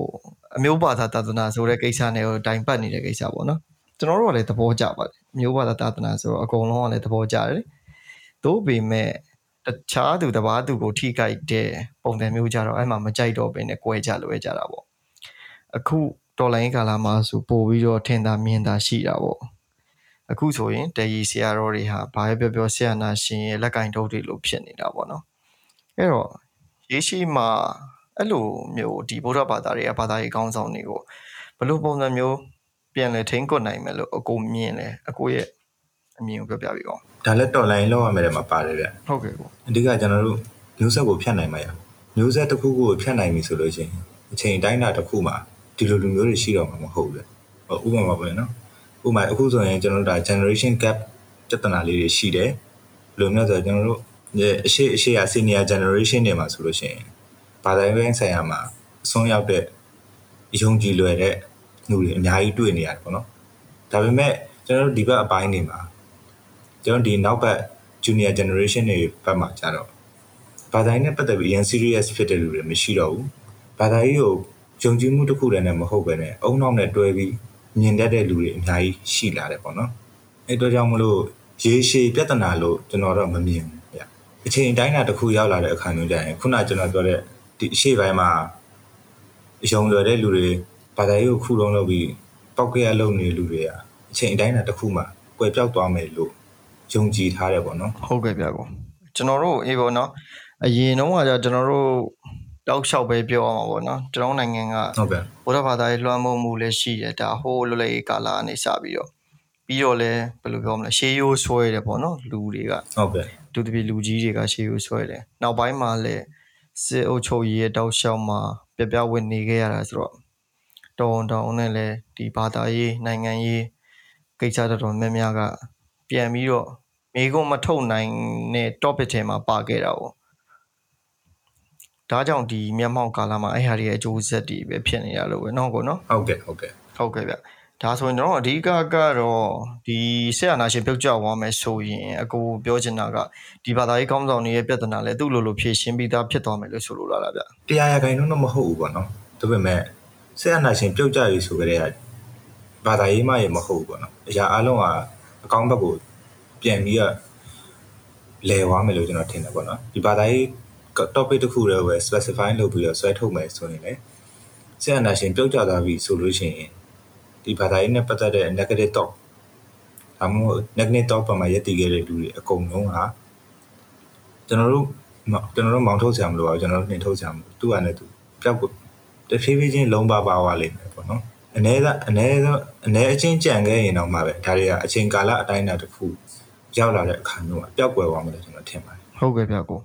အမျိုးဘာသာသာသနာဆိုတဲ့ကိစ္စနဲ့ဟိုတိုင်ပတ်နေတဲ့ကိစ္စပေါ့နော်ကျွန်တော်တို့ကလည်းသဘောကျပါတယ်အမျိုးဘာသာသာသနာဆိုတော့အကုန်လုံးကလည်းသဘောကျတယ်သို့ပေမဲ့တခြားသူတစ်ပါးသူကိုထိခိုက်တဲ့ပုံစံမျိုးကြတော့အဲ့မှာမကြိုက်တော့ဘဲနဲ့꿰ကြလွဲကြတာပေါ့အခု တော်လိုင်းကာလာမှာဆိုပို့ပြီးတော့ထင်သာမြင်သာရှိတာပေါ့အခုဆိုရင်တရီဆရာတော်တွေဟာဘာပဲပြောပြောဆရာနာရှင်ရဲ့လက်ကင်တုပ်တွေလို့ဖြစ်နေတာပေါ့နော်အဲ့တော့ရေရှိမှာအဲ့လိုမျိုးဒီဗုဒ္ဓဘာသာတွေကဘာသာရေးကောင်းဆောင်တွေကိုဘယ်လိုပုံစံမျိုးပြန်လဲထိန်းကွပ်နိုင်မယ်လို့အကိုမြင်လဲအကိုရဲ့အမြင်ကိုပြောပြပေးပါဦးဒါလည်းတော်လိုင်းလောက်ရမယ်မှာပါတယ်ဗျဟုတ်ကဲ့ကိုအဓိကကျွန်တော်တို့မျိုးဆက်ကိုဖြတ်နိုင်မှာရမျိုးဆက်တစ်ခုခုကိုဖြတ်နိုင်ပြီဆိုလို့ရှိရင်အချိန်တိုင်းတာတစ်ခုမှာ ဒီလိုလူမျိုးတွေရှိတော့မှာမဟုတ်ဘူး။ဥပမာပေါ့နော်။ဥပမာအခုဆိုရင်ကျွန်တော်တို့ဒါ generation gap ပြဿနာလေးတွေရှိတယ်။ဘယ်လိုမျိုးဆိုတော့ကျွန်တော်တို့အရှိအရှိရ senior generation တွေမှာဆိုလို့ရှိရင်ဘာသာရေးဆိုင်ရာမှာအဆုံးရောက်တဲ့အယုံကြည်လွယ်တဲ့လူတွေအများကြီးတွေ့နေရတယ်ပေါ့နော်။ဒါပေမဲ့ကျွန်တော်တို့ဒီဘက်အပိုင်းတွေမှာကျွန်တော်ဒီနောက်ဘက် junior generation တွေဘက်မှာကျတော့ဘာသာရေးနဲ့ပတ်သက်ပြီးအရင် serious ဖြစ်တဲ့လူတွေမရှိတော့ဘူး။ဘာသာရေးကို ယုံကြည်မှုတစ်ခုတည်းနဲ့မဟုတ်ပဲနဲ့အုံနောက်နဲ့တွဲပြီးမြင်တတ်တဲ့လူတွေအများကြီးရှိလာတယ်ပေါ့နော်အဲ့တော့ကြောင့်မလို့ရေရှည်ပြဿနာလို့ကျွန်တော်တော့မမြင်ဘူးဗျအချိန်တိုင်းတာတစ်ခုရောက်လာတဲ့အခါမျိုးကျရင်ခုနကျွန်တော်ပြောတဲ့ဒီအရှိပိုင်းမှာအယုံလွယ်တဲ့လူတွေဘာသာရေးကိုခုလုံးလုပ်ပြီးပောက်ကရလုပ်နေလူတွေကအချိန်တိုင်းတာတစ်ခုမှကွယ်ပြောက်သွားမယ်လို့ယုံကြည်ထားတယ်ပေါ့နော်ဟုတ်ကဲ့ဗျာကိုကျွန်တော်တို့အေးပေါ့နော်အရင်တော့ကကျွန်တော်တို့ တောက်လျှောက်ပဲပြောအောင်ပါဗောနော်ကျွန်တော်နိုင်ငံကဟုတ်ကဲ့ဘုရားဘာသာရေးလွှမ်းမိုးမှုလည်းရှိတယ်ဒါဟိုးလွတ်လပ်ရေးကာလအနေစပြီးတော့ပြီးတော့လည်းဘယ်လိုပြောမလဲရှေးရိုးဆွဲတယ်ပေါ့နော်လူတွေကဟုတ်ကဲ့သူတပည့်လူကြီးတွေကရှေးရိုးဆွဲတယ်နောက်ပိုင်းမှာလည်းစစ်အုပ်ချုပ်ရေးရဲ့တောက်လျှောက်မှာပြပြဝတ်နေခဲ့ရတာဆိုတော့တောင်းတောင်းနဲ့လည်းဒီဘာသာရေးနိုင်ငံရေးကိစ္စတော်တော်များများကပြန်ပြီးတော့မိကုံမထုတ်နိုင်တဲ့ topic ထဲမှာပါခဲ့တာပေါ့ ဒါကြောင့်ဒီမျက်မှောက်ကာလမှာအဲ့ဟာတွေရဲ့အကျိုးဆက်တွေပဲဖြစ်နေတာလို့ပဲเนาะကိုเนาะဟုတ်ကဲ့ဟုတ်ကဲ့ဟုတ်ကဲ့ဗျဒါဆိုရင်တော့အဓိကကတော့ဒီဆက်အာနာရှင်ပြုတ်ကြသွားမယ်ဆိုရင်အကိုပြောချင်တာကဒီဘာသာရေးကောင်းဆောင်တွေရဲ့ပြဿနာလဲသူ့လိုလိုဖြေရှင်းပြီးသားဖြစ်သွားမယ်လို့ဆိုလိုလာတာဗျတရားရခိုင်တော့မဟုတ်ဘူးပေါ့နော်ဒါပေမဲ့ဆက်အာနာရှင်ပြုတ်ကြပြီဆိုကြတဲ့ဘာသာရေးမှရမဟုတ်ဘူးပေါ့နော်အရာအလုံးကအကောင်းဘက်ကိုပြန်ပြီးတော့လဲသွားမယ်လို့ကျွန်တော်ထင်တယ်ပေါ့နော်ဒီဘာသာရေး topic တစ်ခုတည်းပဲ specify လုပ်ပြီးတော့ဆွဲထုတ်မယ်ဆိုရင်လည်းဆရာနာရှင်ပြုတ်ကြသွားပြီဆိုလို့ရှိရင်ဒီဘာသာရေးနဲ့ပတ်သက်တဲ့ negative talk ဒါမှမဟုတ် negative talk ပေါ်မှာရည်တည်ခဲ့တဲ့လူတွေအကုန်လုံးကကျွန်တော်တို့ကျွန်တော်တို့မောင်ထုတ်ဆရာမလို့ပါကျွန်တော်တို့နှင်ထုတ်ဆရာမလို့သူ့အနေနဲ့သူပျောက်ကိုတဖြည်းဖြည်းချင်းလုံးပါပါသွားလိမ့်မယ်ပေါ့နော်အ ਨੇ ကအ ਨੇ အ ਨੇ အချင်းကြံခဲ့ရင်တော့မှပဲဒါတွေကအချိန်ကာလအတိုင်းအတာတစ်ခုရောက်လာတဲ့အခါမျိုးကပျောက်ကွယ်သွားမယ်လို့ကျွန်တော်ထင်ပါတယ်ဟုတ်ကဲ့ဗျကို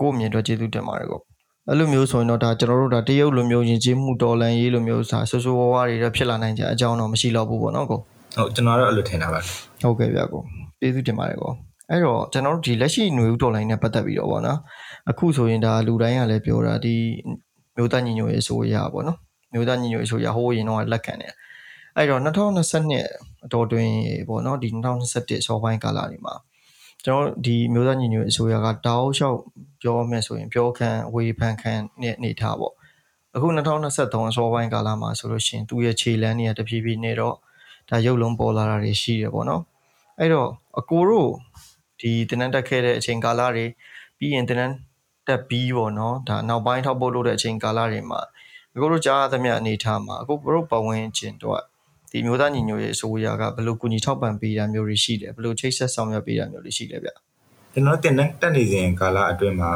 ကို့အမြင်တော့ကျေးဇူးတင်ပါတယ်ကောအဲ့လိုမျိုးဆိုရင်တော့ဒါကျွန်တော်တို့ဒါတရုတ်လိုမျိုးယဉ်ကျေးမှုတော်လန်ရေးလိုမျိုးစာဆိုးဆိုးဝါးဝါးတွေတော့ဖြစ်လာနိုင်ကြအကြောင်းတော့မရှိတော့ဘူးပေါ့နော်ကိုဟုတ်ကျွန်တော်တော့အဲ့လိုထင်တာပါဟုတ်ကဲ့ဗျကိုကျေးဇူးတင်ပါတယ်ကောအဲ့တော့ကျွန်တော်တို့ဒီလက်ရှိຫນွေဦးတော်လိုင်းနဲ့ပတ်သက်ပြီးတော့ဗောနော်အခုဆိုရင်ဒါလူတိုင်းကလည်းပြောတာဒီမျိုးသားညီညွတ်ရေးဆိုရပါနော်မျိုးသားညီညွတ်ရေးဆိုရဟိုးရင်တော့လက်ခံတယ်အဲ့တော့2022အတော်တွင်ပေါ့နော်ဒီ2021ဆောပိုင်းကာလတွေမှာကျွန်တော်ဒီမျိုးသားညီညွတ်အစိုးရကတောက်လျှောက် ပြောမယ်ဆိုရင်ပြောခံဝေဖန်ခံနဲ့အနေထားပေါ့အခု2023အစောပိုင်းကာလမှာဆိုလို့ရှိရင်သူ့ရဲ့ခြေလမ်းတွေကတဖြည်းဖြည်းနဲ့တော့ဒါရုပ်လုံးပေါ်လာတာတွေရှိတယ်ပေါ့နော်အဲ့တော့အကိုတို့ဒီတင်နန်းတက်ခဲ့တဲ့အချိန်ကာလတွေပြီးရင်တင်နန်းတက်ပြီးပေါ့နော်ဒါနောက်ပိုင်းထောက်ပို့လို့တဲ့အချိန်ကာလတွေမှာအကိုတို့ကြားရသမျှအနေထားမှာအကိုတို့ပဝင်ခြင်းတော့ဒီမျိုးသားညီညွတ်ရေးအစိုးရကဘယ်လိုကူညီထောက်ပံ့ပေးတာမျိုးတွေရှိတယ်ဘယ်လိုချိတ်ဆက်ဆောင်ရွက်ပေးတာမျိုးတွေရှိလဲဗျ ကျွန်တော်တင်တဲ့တက်နေစဉ်ကာလအတွင်းမှာ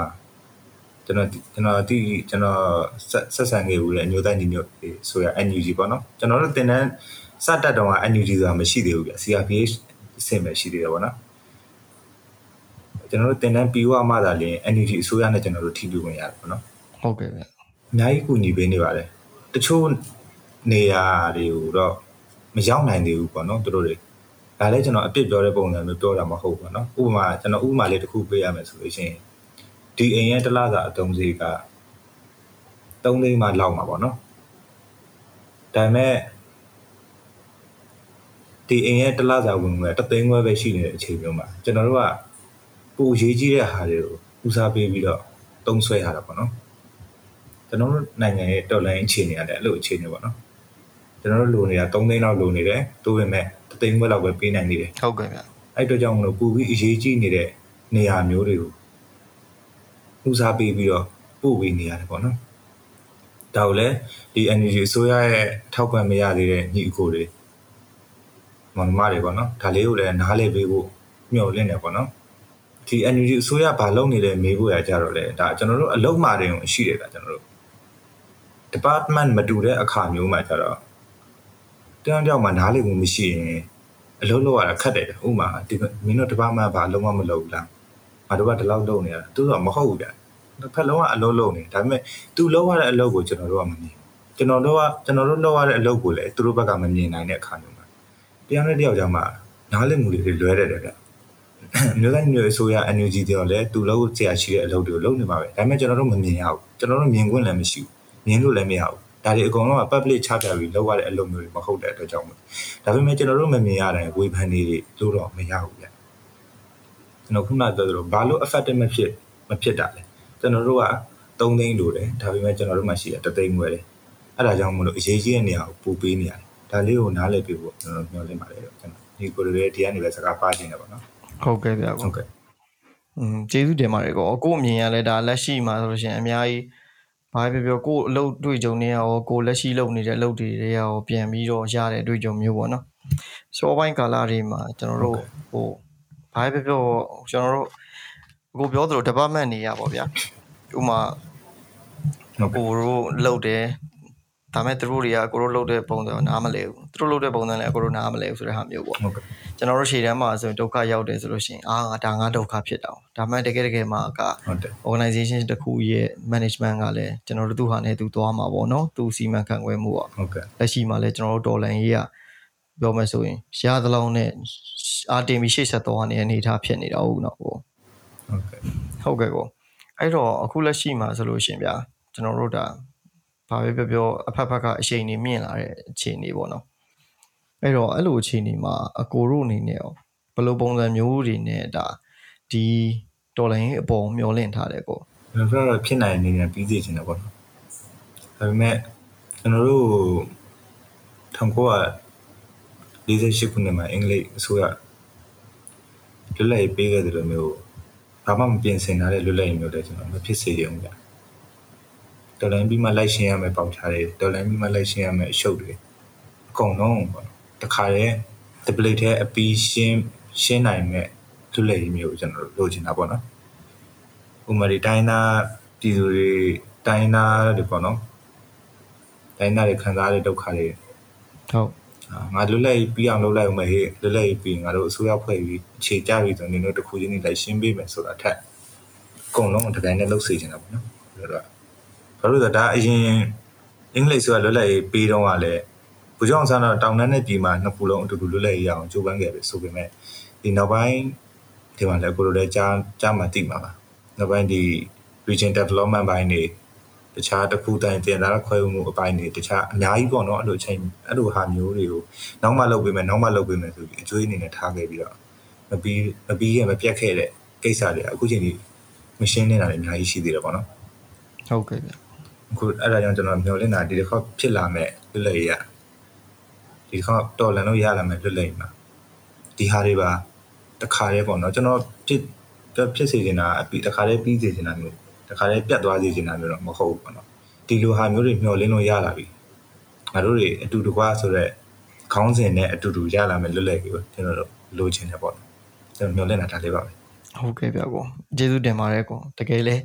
ကျွန်တော်ကျွန်တော်ဒီကျွန်တော်ဆက်ဆံခဲ့ဦးတဲ့အမျိုးသားညီညွတ်ရေးဆိုရ NUG ပေါ့နော်ကျွန်တော်တို့တင်တဲ့စတက်တော့က NUG ဆိုတာမရှိသေးဘူးဗျ CRPH အဆင့်ပဲရှိသေးတယ်ပေါ့နော်ကျွန်တော်တို့တင်တဲ့ပြီးွားမှသာလျှင် NUG အစိုးရနဲ့ကျွန်တော်တို့ထိတွေ့ဝင်ရတယ်ပေါ့နော်ဟုတ်ကဲ့ဗျအများကြီးကူညီပေးနေပါတယ်တချို့နေရာတွေကိုတော့မရောက်နိုင်သေးဘူးပေါ့နော်သူတို့တွေ ဒါလည်းကျွန်တော်အပြစ်ပြောတဲ့ပုံစံမျိုးပြောတာမဟုတ်ဘူးပေါ့နော်ဥပမာကျွန်တော်ဥပမာလေးတစ်ခုပေးရမယ်ဆိုလို့ရှိရင်ဒီအိမ်ရဲ့တစ်လစာအသုံးစရိတ်က3သိန်းမှလောက်မှာပေါ့နော်ဒါပေမဲ့ဒီအိမ်ရဲ့တစ်လစာဝင်ငွေတသိန်းခွဲပဲရှိနေတဲ့အချိန်မျိုးမှာကျွန်တော်တို့ကပိုရေးကြီးတဲ့ဟာတွေကိုဦးစားပေးပြီးတော့တုံးဆွဲရတာပေါ့နော်ကျွန်တော်တို့နိုင်ငံရဲ့တော်လိုင်းအခြေအနေရတယ်အဲ့လိုအခြေအနေပေါ့နော်ကျွန်တော်တို့လိုနေတာ3သိန်းလောက်လိုနေတယ်တိုးပေမဲ့ တသိန်းခွဲလောက်ပဲပေးနိုင်နေတယ်ဟုတ်ကဲ့ဗျအဲ့အတွက်ကြောင့်မလို့ပူပြီးအရေးကြီးနေတဲ့နေရာမျိုးတွေကိုဦးစားပေးပြီးတော့ပို့ပေးနေရတယ်ပေါ့နော်ဒါကိုလည်းဒီ energy အစိုးရရဲ့ထောက်ပံ့မရသေးတဲ့ညီအကိုတွေမောင်နှမတွေပေါ့နော်ဒါလေးကိုလည်းနားလည်ပေးဖို့မျှော်လင့်နေပေါ့နော်ဒီ energy အစိုးရဘာလုပ်နေလဲမေးဖို့ရကြတော့လေဒါကျွန်တော်တို့အလုံးမာတယ်ကိုရှိတယ်ဒါကျွန်တော်တို့ department မတူတဲ့အခါမျိုးမှာကြတော့ တယောက်တယောက်မှနားလည်မှုမရှိရင်အလုံးလောက်ရတာခက်တယ်ဥပမာဒီမင်းတို့ department ဘာလုံးဝမလုပ်ဘူးလားငါတို့ကဒီလောက်လုပ်နေရတာသူကမဟုတ်ဘူးဗျတစ်ဖက်လုံးကအလုံးလုံးနေဒါပေမဲ့သူလုံးရတဲ့အလုပ်ကိုကျွန်တော်တို့ကမမြင်ကျွန်တော်တို့ကကျွန်တော်တို့လုပ်ရတဲ့အလုပ်ကိုလည်းသူတို့ဘက်ကမမြင်နိုင်တဲ့အခါမျိုးမှာတရားနဲ့တယောက်ကြောင့်မှနားလည်မှုတွေလွဲတယ်တယ်ဗျမျိုးသားမျိုးအစိုးရ NUG တွေတော့လည်းသူလုပ်ဆရာရှိတဲ့အလုပ်တွေကိုလုပ်နေပါပဲဒါပေမဲ့ကျွန်တော်တို့မမြင်ရဘူးကျွန်တော်တို့မြင်ခွင့်လည်းမရှိဘူးမြင်လို့လည်းမရဘူး ဒါတွေအကုန်လုံးက public ချပြပြီးလုပ်ရတဲ့အလုပ်မျိုးတွေမဟုတ်တဲ့အတွက်ကြောင့်မို့ဒါပေမဲ့ကျွန်တော်တို့မမြင်ရတဲ့ဝေဖန်တွေလို့တော့မရဘူးဗျကျွန်တော်ခုနကပြောသလိုဘာလို့ effective မဖြစ်မဖြစ်တာလဲကျွန်တော်တို့က3သိန်းလိုတယ်ဒါပေမဲ့ကျွန်တော်တို့မှရှိတယ်3သိန်းွယ်တယ်အဲ့ဒါကြောင့်မလို့အရေးကြီးတဲ့နေရာကိုပို့ပေးနေရတယ်ဒါလေးကိုနားလည်ပေးဖို့ကျွန်တော်မျှော်လင့်ပါတယ်ကျွန်တော်ဒီကိုယ်တွေဒီကနေပဲစကားပါခြင်းတယ်ပေါ့နော်ဟုတ်ကဲ့ဗျဟုတ်ကဲ့อืมကျေးဇူးတင်ပါတယ်ကောကို့အမြင်ရလဲဒါလက်ရှိမှာဆိုလို့ရှိရင်အများကြီး ဘာပဲပြောကို့အလုပ်တွေ့ကြုံနေရရောကို့လက်ရှိလုပ်နေတဲ့အလုပ်တွေတွေရောပြန်ပြီးတော့ရတဲ့အတွေ့အကြုံမျိုးပေါ့နော်စောပိုင်းကာလတွေမှာကျွန်တော်တို့ဟိုဘာပဲပြောကျွန်တော်တို့ကိုပြောသလို department နေရပါဗျာဥမာဟုတ်ကဲ့ကိုတို့လုပ်တယ် ဒါမဲ့သူတို့တွေကကိုတို့လုပ်တဲ့ပုံစံကိုနားမလဲဘူးသူတို့လုပ်တဲ့ပုံစံလည်းကိုတို့နားမလဲဘူးဆိုတဲ့ဟာမျိုးပေါ့ ဟုတ်ကဲ့ ကျွန်တော်တို့ရှေ့တန်းမှာဆိုရင်ဒုက္ခရောက်တယ်ဆိုလို့ရှိရင်အာငါဒါငါဒုက္ခဖြစ်တာ哦ဒါမှတကယ်တကယ်မှာက ဟုတ်တယ် organization တစ်ခုရဲ့ management ကလည်းကျွန်တော်တို့သူ့ဟာနဲ့သူသွားမှာပေါ့နော်သူစီမံခန့်ခွဲမှုอ่ะ ဟုတ်ကဲ့ လက်ရှိမှာလည်းကျွန်တော်တို့ဒေါ်လာရေးကပြောမယ်ဆိုရင်ရသလောက်နဲ့အာတင်ပြီးရှေ့ဆက်သွားနေတဲ့အနေအထားဖြစ်နေတာဟုတ်နော်ပေါ့ ဟုတ်ကဲ့ ဟုတ်ကဲ့ကောအဲ့တော့အခုလက်ရှိမှာဆိုလို့ရှိရင်ဗျာကျွန်တော်တို့ဒါ ဘာပဲပြောပြောအဖက်ဖက်ကအချိန်နေမြင့်လာတဲ့အခြေအနေပေါ့နော်အဲ့တော့အဲ့လိုအခြေအနေမှာအကိုတို့အနေနဲ့ရောဘယ်လိုပုံစံမျိုးတွေနဲ့ဒါဒီဒေါ်လာရင်းအပေါ်မျောလင့်ထားတယ်ကောကျွန်တော်တို့ဖြစ်နိုင်နေနေပြီးစီချင်တယ်ပေါ့နော်ဒါပေမဲ့ကျွန်တော်တို့1948ခုနှစ်မှာအင်္ဂလိပ်အစိုးရလွတ်လပ်ရေးပေးခဲ့တယ်လို့မျိုးဘာမှမပြင်ဆင်ထားတဲ့လွတ်လပ်ရေးမျိုးလည်းကျွန်တော်မဖြစ်စေရုံကြ တော်လိုင်းပြီးမှလိုက်ရှင်းရမယ်ပေါက်ချားတွေတော်လိုင်းပြီးမှလိုက်ရှင်းရမယ်အရှုပ်တွေအကုန်လုံးပေါ့နော်တခါတည်း debate ထဲအပီးရှင်းရှင်းနိုင်မဲ့လွတ်လပ်ရေးမျိုးကိုကျွန်တော်တို့လိုချင်တာပေါ့နော်ဥပမာဒီတိုင်းသားပြည်သူတွေတိုင်းသားတွေပေါ့နော်တိုင်းသားတွေခံစားရတဲ့ဒုက္ခတွေဟုတ်အာငါလွတ်လပ်ရေးပြီးအောင်လုပ်လိုက်အောင်မယ်ဟေ့လွတ်လပ်ရေးပြီးငါတို့အစိုးရဖွဲ့ပြီးအခြေကြပြီဆိုရင်တို့တစ်ခုချင်းနေလိုက်ရှင်းပေးမယ်ဆိုတာထက်အကုန်လုံးတကယ်နဲ့လှုပ်စေချင်တာပေါ့နော်ဆိုတော့ ဘာလို့လဲဆိုတော့ဒါအရင်အင်္ဂလိပ်ဆိုတာလွတ်လပ်ရေးပြီးတော့ကလည်းဘုကြောင့်ဆန်းတော့တောင်တန်းနဲ့ပြည်မှာနှစ်ခုလုံးအတူတူလွတ်လပ်ရေးရအောင်ကြိုးပမ်းခဲ့ပြီဆိုပေမဲ့ဒီနောက်ပိုင်းဒီမှာလည်းကိုလိုလည်းကြားကြားမှသိမှာပါနောက်ပိုင်းဒီ region development ဘိုင်းတွေတခြားတစ်ခုတိုင်းတင်လာခွဲမှုအပိုင်းတွေတခြားအများကြီးပေါ့နော်အဲ့လိုအချိန်အဲ့လိုဟာမျိုးတွေကိုနောက်မှလုပ်ပေးမယ်နောက်မှလုပ်ပေးမယ်ဆိုပြီးအကျွေးအနေနဲ့ထားခဲ့ပြီးတော့မပြီးမပြီးရင်မပြတ်ခဲ့တဲ့ကိစ္စတွေအခုချိန်ကြီးမရှင်းနေတာတွေအများကြီးရှိသေးတယ်ပေါ့နော်ဟုတ်ကဲ့ဗျ အခုအဲ့ဒါကြောင့်ကျွန်တော်မျှော်လင့်တာဒီတစ်ခေါက်ဖြစ်လာမဲ့လွတ်လပ်ရေးရဒီတစ်ခေါက်တော်လန်လို့ရလာမဲ့လွတ်လပ်ရေးမှာဒီဟာတွေပါတခါတည်းပေါ့နော်ကျွန်တော်ဖြစ်ဖြစ်စေချင်တာအပြီးတခါတည်းပြီးစေချင်တာမျိုးတခါတည်းပြတ်သွားစေချင်တာမျိုးတော့မဟုတ်ဘူးပေါ့နော်ဒီလိုဟာမျိုးတွေမျှော်လင့်လို့ရလာပြီငါတို့တွေအတူတကွဆိုတော့ခေါင်းစဉ်နဲ့အတူတူရလာမဲ့လွတ်လပ်ရေးကိုကျွန်တော်တို့လိုချင်တယ်ပေါ့နော်ကျွန်တော်မျှော်လင့်တာဒါလေးပါပဲဟုတ်ကဲ့ဗျကောကျေးဇူးတင်ပါတယ်ကောတကယ်လဲ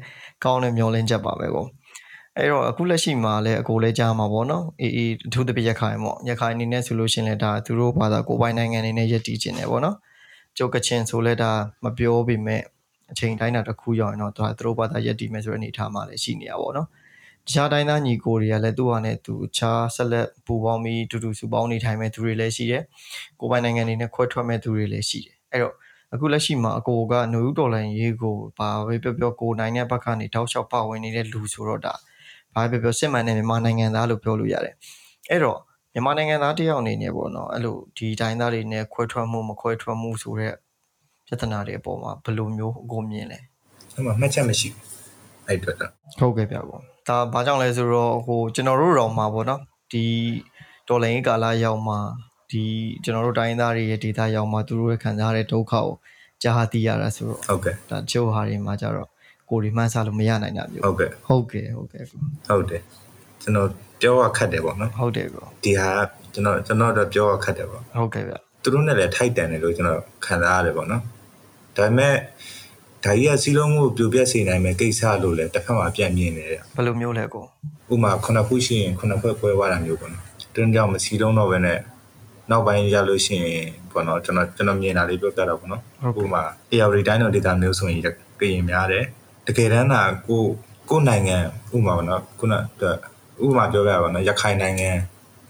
ကောင်းတဲ့မျောလင်းချက်ပါပဲကော အဲ့တော့အခုလက်ရှိမှာလည်းအကိုလည်းကြားမှာပေါ့နော်အေးအေးအထူးသဖြင့်ရခိုင်ပေါ့ရခိုင်အနေနဲ့ဆိုလို့ရှရင်လဲဒါသူတို့ဘာသာကိုယ်ပိုင်နိုင်ငံအနေနဲ့ယက်တည်ခြင်းတယ်ပေါ့နော်ကျုပ်ကချင်ဆိုလဲဒါမပြောပေမဲ့အချိန်တိုင်းတာတစ်ခုရောက်ရင်တော့ဒါသူတို့ဘာသာယက်တည်မယ်ဆိုတဲ့အနေအထားမှာလည်းရှိနေရပါပေါ့နော်တခြားတိုင်းသားညီကိုတွေကလည်းသူ့ဟာနဲ့သူအခြားဆက်လက်ပူပေါင်းပြီးတူတူစုပေါင်းနေထိုင်မဲ့သူတွေလည်းရှိတယ်ကိုယ်ပိုင်နိုင်ငံအနေနဲ့ခွဲထွက်မဲ့သူတွေလည်းရှိတယ်အဲ့တော့အခုလက်ရှိမှာအကိုကနယူးဒေါ်လာရေးကိုဘာပဲပြောပြောကိုနိုင်တဲ့ဘက်ကနေတောက်လျှောက်ပါဝင်နေတဲ့လူဆိုတော့ဒါ ဘာပဲပြောပြောစစ်မှန်တဲ့မြန်မာနိုင်ငံသားလို့ပြောလို့ရတယ်အဲ့တော့မြန်မာနိုင်ငံသားတယောက်အနေနဲ့ပေါ့နော်အဲ့လိုဒီတိုင်းသားတွေနဲ့ခွဲထွက်မှုမခွဲထွက်မှုဆိုတဲ့ပြဿနာတွေအပေါ်မှာဘယ်လိုမျိုးအကိုမြင်လဲအဲ့မှာမှတ်ချက်မရှိဘူးအဲ့အတွက်တော့ဟုတ်ကဲ့ဗျပေါ့ဒါဘာကြောင့်လဲဆိုတော့ဟိုကျွန်တော်တို့တော့မှာပေါ့နော်ဒီဒေါ်လာရင်းကာလရောက်မှာဒီကျွန်တော်တို့တိုင်းသားတွေရဲ့ဒေတာရောက်မှာသူတို့ရဲ့ခံစားရတဲ့ဒုက္ခကိုကြားသိရတာဆိုတော့ဟုတ်ကဲ့ဒါချို့ဟာတွေမှာကြတော့ ကိုယ်ဒီမှန်းဆလို့မရနိုင်တာမျိုးဟုတ်ကဲ့ဟုတ်ကဲ့ဟုတ်ကဲ့ကိုဟုတ်တယ်ကျွန်တော်ပြောရခက်တယ်ပေါ့နော်ဟုတ်တယ်ကိုဒီဟာကျွန်တော်ကျွန်တော်တော့ပြောရခက်တယ်ပေါ့ဟုတ်ကဲ့ဗျသူတို့နဲ့လည်းထိုက်တန်တယ်လို့ကျွန်တော်ခံစားရတယ်ပေါ့နော်ဒါပေမဲ့ဒါကြီးကစီလုံးမှုပြိုပြက်စေနိုင်မဲ့ကိစ္စလို့လည်းတစ်ဖက်မှာပြန်မြင်နေတယ်ဘယ်လိုမျိုးလဲကိုဥပမာခုနှစ်ခုရှိရင်ခုနှစ်ဖွဲ့ပွဲသွားတာမျိုးပေါ့နော်တွင်းကြောင့်မစီလုံးတော့ပဲနဲ့နောက်ပိုင်းရလို့ရှိရင်ပေါ့နော်ကျွန်တော်ကျွန်တော်မြင်တာလေးပြောပြတော့ပေါ့နော်ဥပမာ AR တိုင်းတော်ဒေတာမျိုးဆိုရင်ကရင်များတယ် တကယ်တမ်းကကိုကိုနိုင်ငံဥပမာပေါ့နော်ခုနဥပမာပြောပြပါတော့ရခိုင်နိုင်ငံ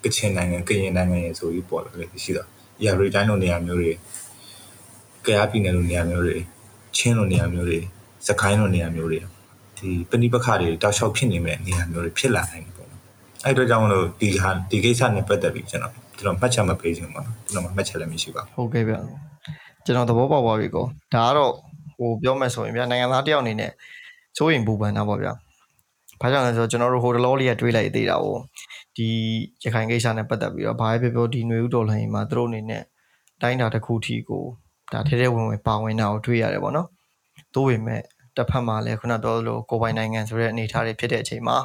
ကချင်နိုင်ငံကရင်နိုင်ငံရေဆိုပြီးပေါ်လာတယ်ရှိတော့ AR တိုင်းတော်နေရာမျိုးတွေကြရပြည်နယ်လိုနေရာမျိုးတွေချင်းလိုနေရာမျိုးတွေစကိုင်းလိုနေရာမျိုးတွေဒီပဏိပခတွေတောက်လျှောက်ဖြစ်နေမဲ့နေရာမျိုးတွေဖြစ်လာနိုင်တယ်ပေါ့နော်အဲ့အတွက်ကြောင့်မလို့ဒီဟာဒီကိစ္စနဲ့ပတ်သက်ပြီးကျွန်တော်ကျွန်တော်မှတ်ချက်မပေးချင်ပါဘူးကျွန်တော်မှတ်ချက်လည်းမရှိပါဘူးဟုတ်ကဲ့ဗျကျွန်တော်သဘောပေါက်ပါပြီကိုဒါကတော့ ဟိုပြောမယ်ဆိုရင်ဗျာနိုင်ငံသားတယောက်အနေနဲ့စိုးရင်ပူပန်တာပေါ့ဗျာ။ဘာကြောင့်လဲဆိုတော့ကျွန်တော်တို့ဟိုတလောလေးကတွေးလိုက်သေးတာပေါ့။ဒီရခိုင်ကိစ္စနဲ့ပတ်သက်ပြီးတော့ဘာပဲပြောပြောဒီຫນွေဥတော်လှန်ရေးမှာသူတို့အနေနဲ့တိုင်းတာတစ်ခုထိကိုဒါထဲထဲဝင်ဝင်ပါဝင်တာကိုတွေ့ရတယ်ပေါ့နော်။သို့ပေမဲ့တစ်ဖက်မှာလည်းခုနပြောလိုကိုပိုင်နိုင်ငံဆိုတဲ့အနေအထားတွေဖြစ်တဲ့အချိန်မှာ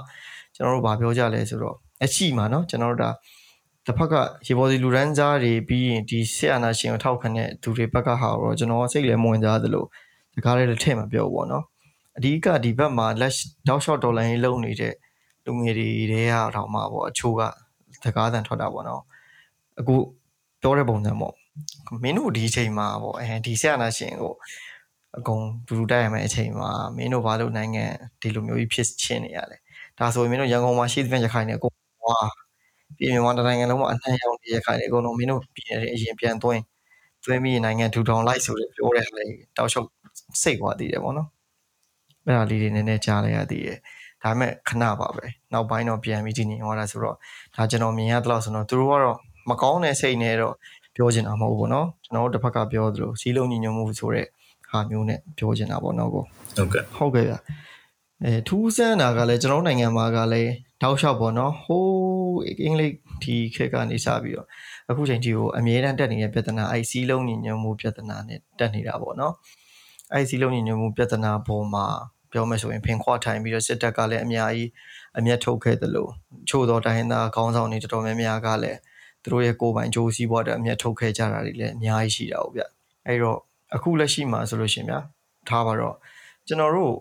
ကျွန်တော်တို့ဘာပြောကြလဲဆိုတော့အရှိမှာနော်ကျွန်တော်တို့ဒါတစ်ဖက်ကရေပေါ်စီလူရန်စားတွေပြီးရင်ဒီစစ်အာဏာရှင်ကိုထောက်ခံတဲ့သူတွေဘက်ကဟာတော့ကျွန်တော်စိတ်လည်းမဝင်စားသလို ဒီကားလေးတစ်ထည့်မပြောဘူးပေါ့နော်အဓိကဒီဘက်မှာလက်တောက်လျှော့ဒေါ်လာရင်းလုံနေတဲ့လူငယ်တွေတဲကတော့မှာပေါ့အချို့ကတကားတန်ထွက်တာပေါ့နော်အခုပြောတဲ့ပုံစံပေါ့မင်းတို့ဒီအချိန်မှာပေါ့အဲဒီဆက်အာနာရှင်ကိုအကုန်ဒူဒူတိုက်ရမယ့်အချိန်မှာမင်းတို့ဘာလို့နိုင်ငံဒီလိုမျိုးကြီးဖြစ်ချင်းနေရလဲဒါဆိုရင်မင်းတို့ရန်ကုန်မှာရှိသမျှရခိုင်နေအကုန်ဝါပြည်မြန်မာတိုင်းနိုင်ငံလုံးမှာအနှံ့ရောက်နေရခိုင်နေအကုန်လုံးမင်းတို့ပြည်နေတဲ့အရင်ပြန်သွင်းသွင်းပြီးနိုင်ငံထူထောင်လိုက်ဆိုတဲ့ပြောတဲ့ဟာလေးတောက်လျှောက် စိတ်သွားတည်တယ်ပေါ့နော်အဲ့ဒါလေးတွေနည်းနည်းကြားလိုက်ရသေးတယ်ဒါပေမဲ့ခဏပါပဲနောက်ပိုင်းတော့ပြန်ပြီးကြည်နေသွားတာဆိုတော့ဒါကျွန်တော်မြင်ရတဲ့လောက်ဆိုတော့သူတို့ကတော့မကောင်းတဲ့စိတ်နဲ့တော့ပြောချင်တာမဟုတ်ဘူးပေါ့နော်ကျွန်တော်တို့တစ်ဖက်ကပြောသလိုစီးလုံးညီညွတ်မှုဆိုတဲ့ဟာမျိုးနဲ့ပြောချင်တာပေါ့နော်ကိုဟုတ်ကဲ့ဟုတ်ကဲ့ဗျအဲထူးဆန်းတာကလည်းကျွန်တော်တို့နိုင်ငံမှာကလည်းတောက်လျှောက်ပေါ့နော်ဟိုးအင်္ဂလိပ်ဒီခေတ်ကနေစပြီးတော့အခုချိန်ကြီးကိုအမြဲတမ်းတက်နေတဲ့ပြဿနာအဲစီးလုံးညီညွတ်မှုပြဿနာနဲ့တက်နေတာပေါ့နော် အဲစီးလုံးညီညွတ်မှုပြဿနာပေါ်မှာပြောမယ်ဆိုရင်ဖင်ခွာထိုင်ပြီးတော့စစ်တပ်ကလည်းအများကြီးအမျက်ထုတ်ခဲ့တယ်လို့ချို့တော့တိုင်းရင်းသားခေါင်းဆောင်တွေတော်တော်များများကလည်းသူတို့ရဲ့ကိုယ်ပိုင်ကြိုးစည်းပွားတဲ့အမျက်ထုတ်ခဲ့ကြတာတွေလည်းအများကြီးရှိတာဟုတ်ဗျအဲ့တော့အခုလက်ရှိမှာဆိုလို့ရှိရင်ဗျာထားပါတော့ကျွန်တော်တို့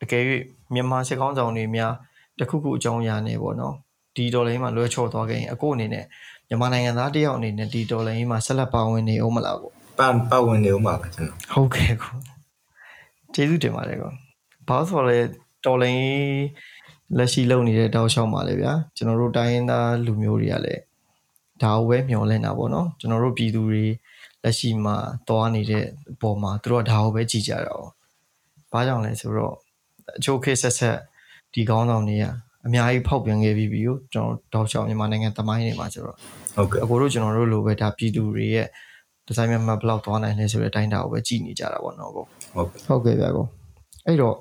တကယ်၍မြန်မာစစ်ကောင်းဆောင်တွေများတစ်ခုခုအကြောင်းအရာနေပေါ့နော်ဒီဒေါ်လာကြီးမှာလွှဲချော်သွားခဲ့ရင်အခုအနေနဲ့မြန်မာနိုင်ငံသားတယောက်အနေနဲ့ဒီဒေါ်လာကြီးမှာဆက်လက်ပါဝင်နေအောင်မလားကို ပတ်ပတ်ဝင်နေဦးမှာပါကျွန်တော်ဟုတ်ကဲ့ကိုကျေးဇူးတင်ပါတယ်ကိုဘာလို့ဆိုတော့လဲတော်လိုင်းလက်ရှိလုပ်နေတဲ့တောက်လျှောက်မှာလေဗျာကျွန်တော်တို့တိုင်းရင်းသားလူမျိုးတွေကလည်းဒါကိုပဲမျှော်လင့်တာပေါ့နော်ကျွန်တော်တို့ပြည်သူတွေလက်ရှိမှာသွားနေတဲ့အပေါ်မှာသူတို့ကဒါကိုပဲကြည်ကြတာ哦ဘာကြောင့်လဲဆိုတော့အချို့ခေတ်ဆက်ဆက်ဒီကောင်းဆောင်တွေကအများကြီးဖောက်ပြန်ခဲ့ပြီးပြီကိုကျွန်တော်တောက်လျှောက်မြန်မာနိုင်ငံတမိုင်းတွေမှာဆိုတော့ဟုတ်ကဲ့အကိုတို့ကျွန်တော်တို့လိုပဲဒါပြည်သူတွေရဲ့ ဒီဇိုင်းမြတ်ဘလောက်သွားနိုင်လဲဆိုတဲ့အတိုင်းဒါကိုပဲကြည်နေကြတာပေါ့နော်ကိုဟုတ်ကဲ့ဟုတ်ကဲ့ဗျာကိုအဲ့တော့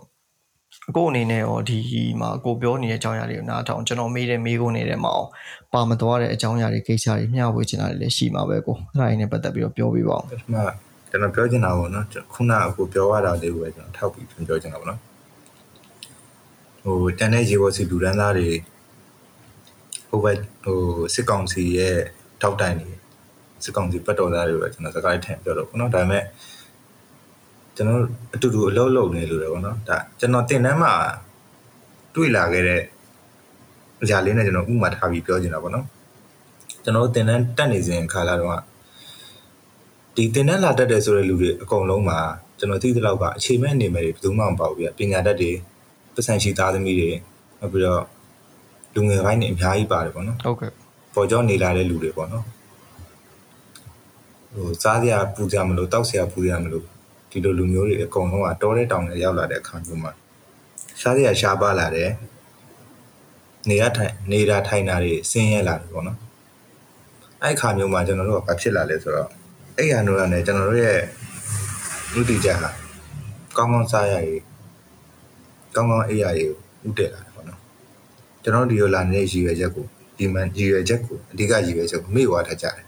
အကိုအနေနဲ့ရောဒီမှာအကိုပြောနေတဲ့အကြောင်းအရာတွေကိုနားထောင်ကျွန်တော်မေးတဲ့မေးခွန်းနေတဲ့မှာအောင်ပါမသွားတဲ့အကြောင်းအရာတွေကိစ္စတွေမျှဝေချင်တာတွေလည်းရှိမှာပဲကိုအဲ့ဒါရင်းနဲ့ပတ်သက်ပြီးတော့ပြောပြပါအောင်ပထမကျွန်တော်ပြောချင်တာပေါ့နော်ခုနအခုပြောရတာလေးကိုပဲကျွန်တော်ထောက်ပြီးပြောချင်တာပေါ့နော်ဟိုတန်တဲ့ရေဘော်စီလူရန်သားတွေဟိုဘက်ဟိုစစ်ကောင်စီရဲ့ထောက်တိုင်တွေ စစ်ကောင်စီပတ်တော်သားတွေပဲကျွန်တော်စကားထည့်ပြောတော့ပေါ့နော်ဒါပေမဲ့ကျွန်တော်အတူတူအလုပ်လုပ်နေလို့တယ်ပေါ့နော်ဒါကျွန်တော်တင်တန်းမှာတွေ့လာခဲ့တဲ့အရာလေးနဲ့ကျွန်တော်ဥပမာထားပြီးပြောချင်တာပေါ့နော်ကျွန်တော်တင်တန်းတက်နေစဉ်ခါလာတော့ဒီတင်တန်းလာတက်တယ်ဆိုတဲ့လူတွေအကုန်လုံးမှာကျွန်တော်သိသလောက်ကအချိန်မဲ့နေမယ်တွေဘယ်သူမှမပေါ့ဘူးပြပညာတတ်တွေပတ်စံရှိသားသမီးတွေနောက်ပြီးတော့လူငယ်ပိုင်းတွေအများကြီးပါတယ်ပေါ့နော်ဟုတ်ကဲ့ပေါ်ကျော်နေလာတဲ့လူတွေပေါ့နော် ဟဟိုစားစရာပူစရာမလို့တောက်စရာပူစရာမလို့ဒီလိုလူမျိုးတွေအကုန်လုံးကတောတဲ့တောင်တွေရောက်လာတဲ့အခါမျိုးမှာစားစရာရှားပါလာတယ်နေရထိုင်နေတာထိုင်တာတွေဆင်းရဲလာတယ်ပေါ့နော်အဲ့ခါမျိုးမှာကျွန်တော်တို့ကဘာဖြစ်လာလဲဆိုတော့အဲ့ရနိုးရနဲ့ကျွန်တော်တို့ရဲ့လူတီကြဟာကောင်းကောင်းစားရည်ကောင်းကောင်းအေးရည်ဥတည်လာတယ်ပေါ့နော်ကျွန်တော်ဒီလိုလာနေတဲ့ရည်ရွယ်ချက်ကိုဒီမှန်ရည်ရွယ်ချက်ကိုအဓိကရည်ရွယ်ချက်ကိုမေ့ဝါထားကြတယ်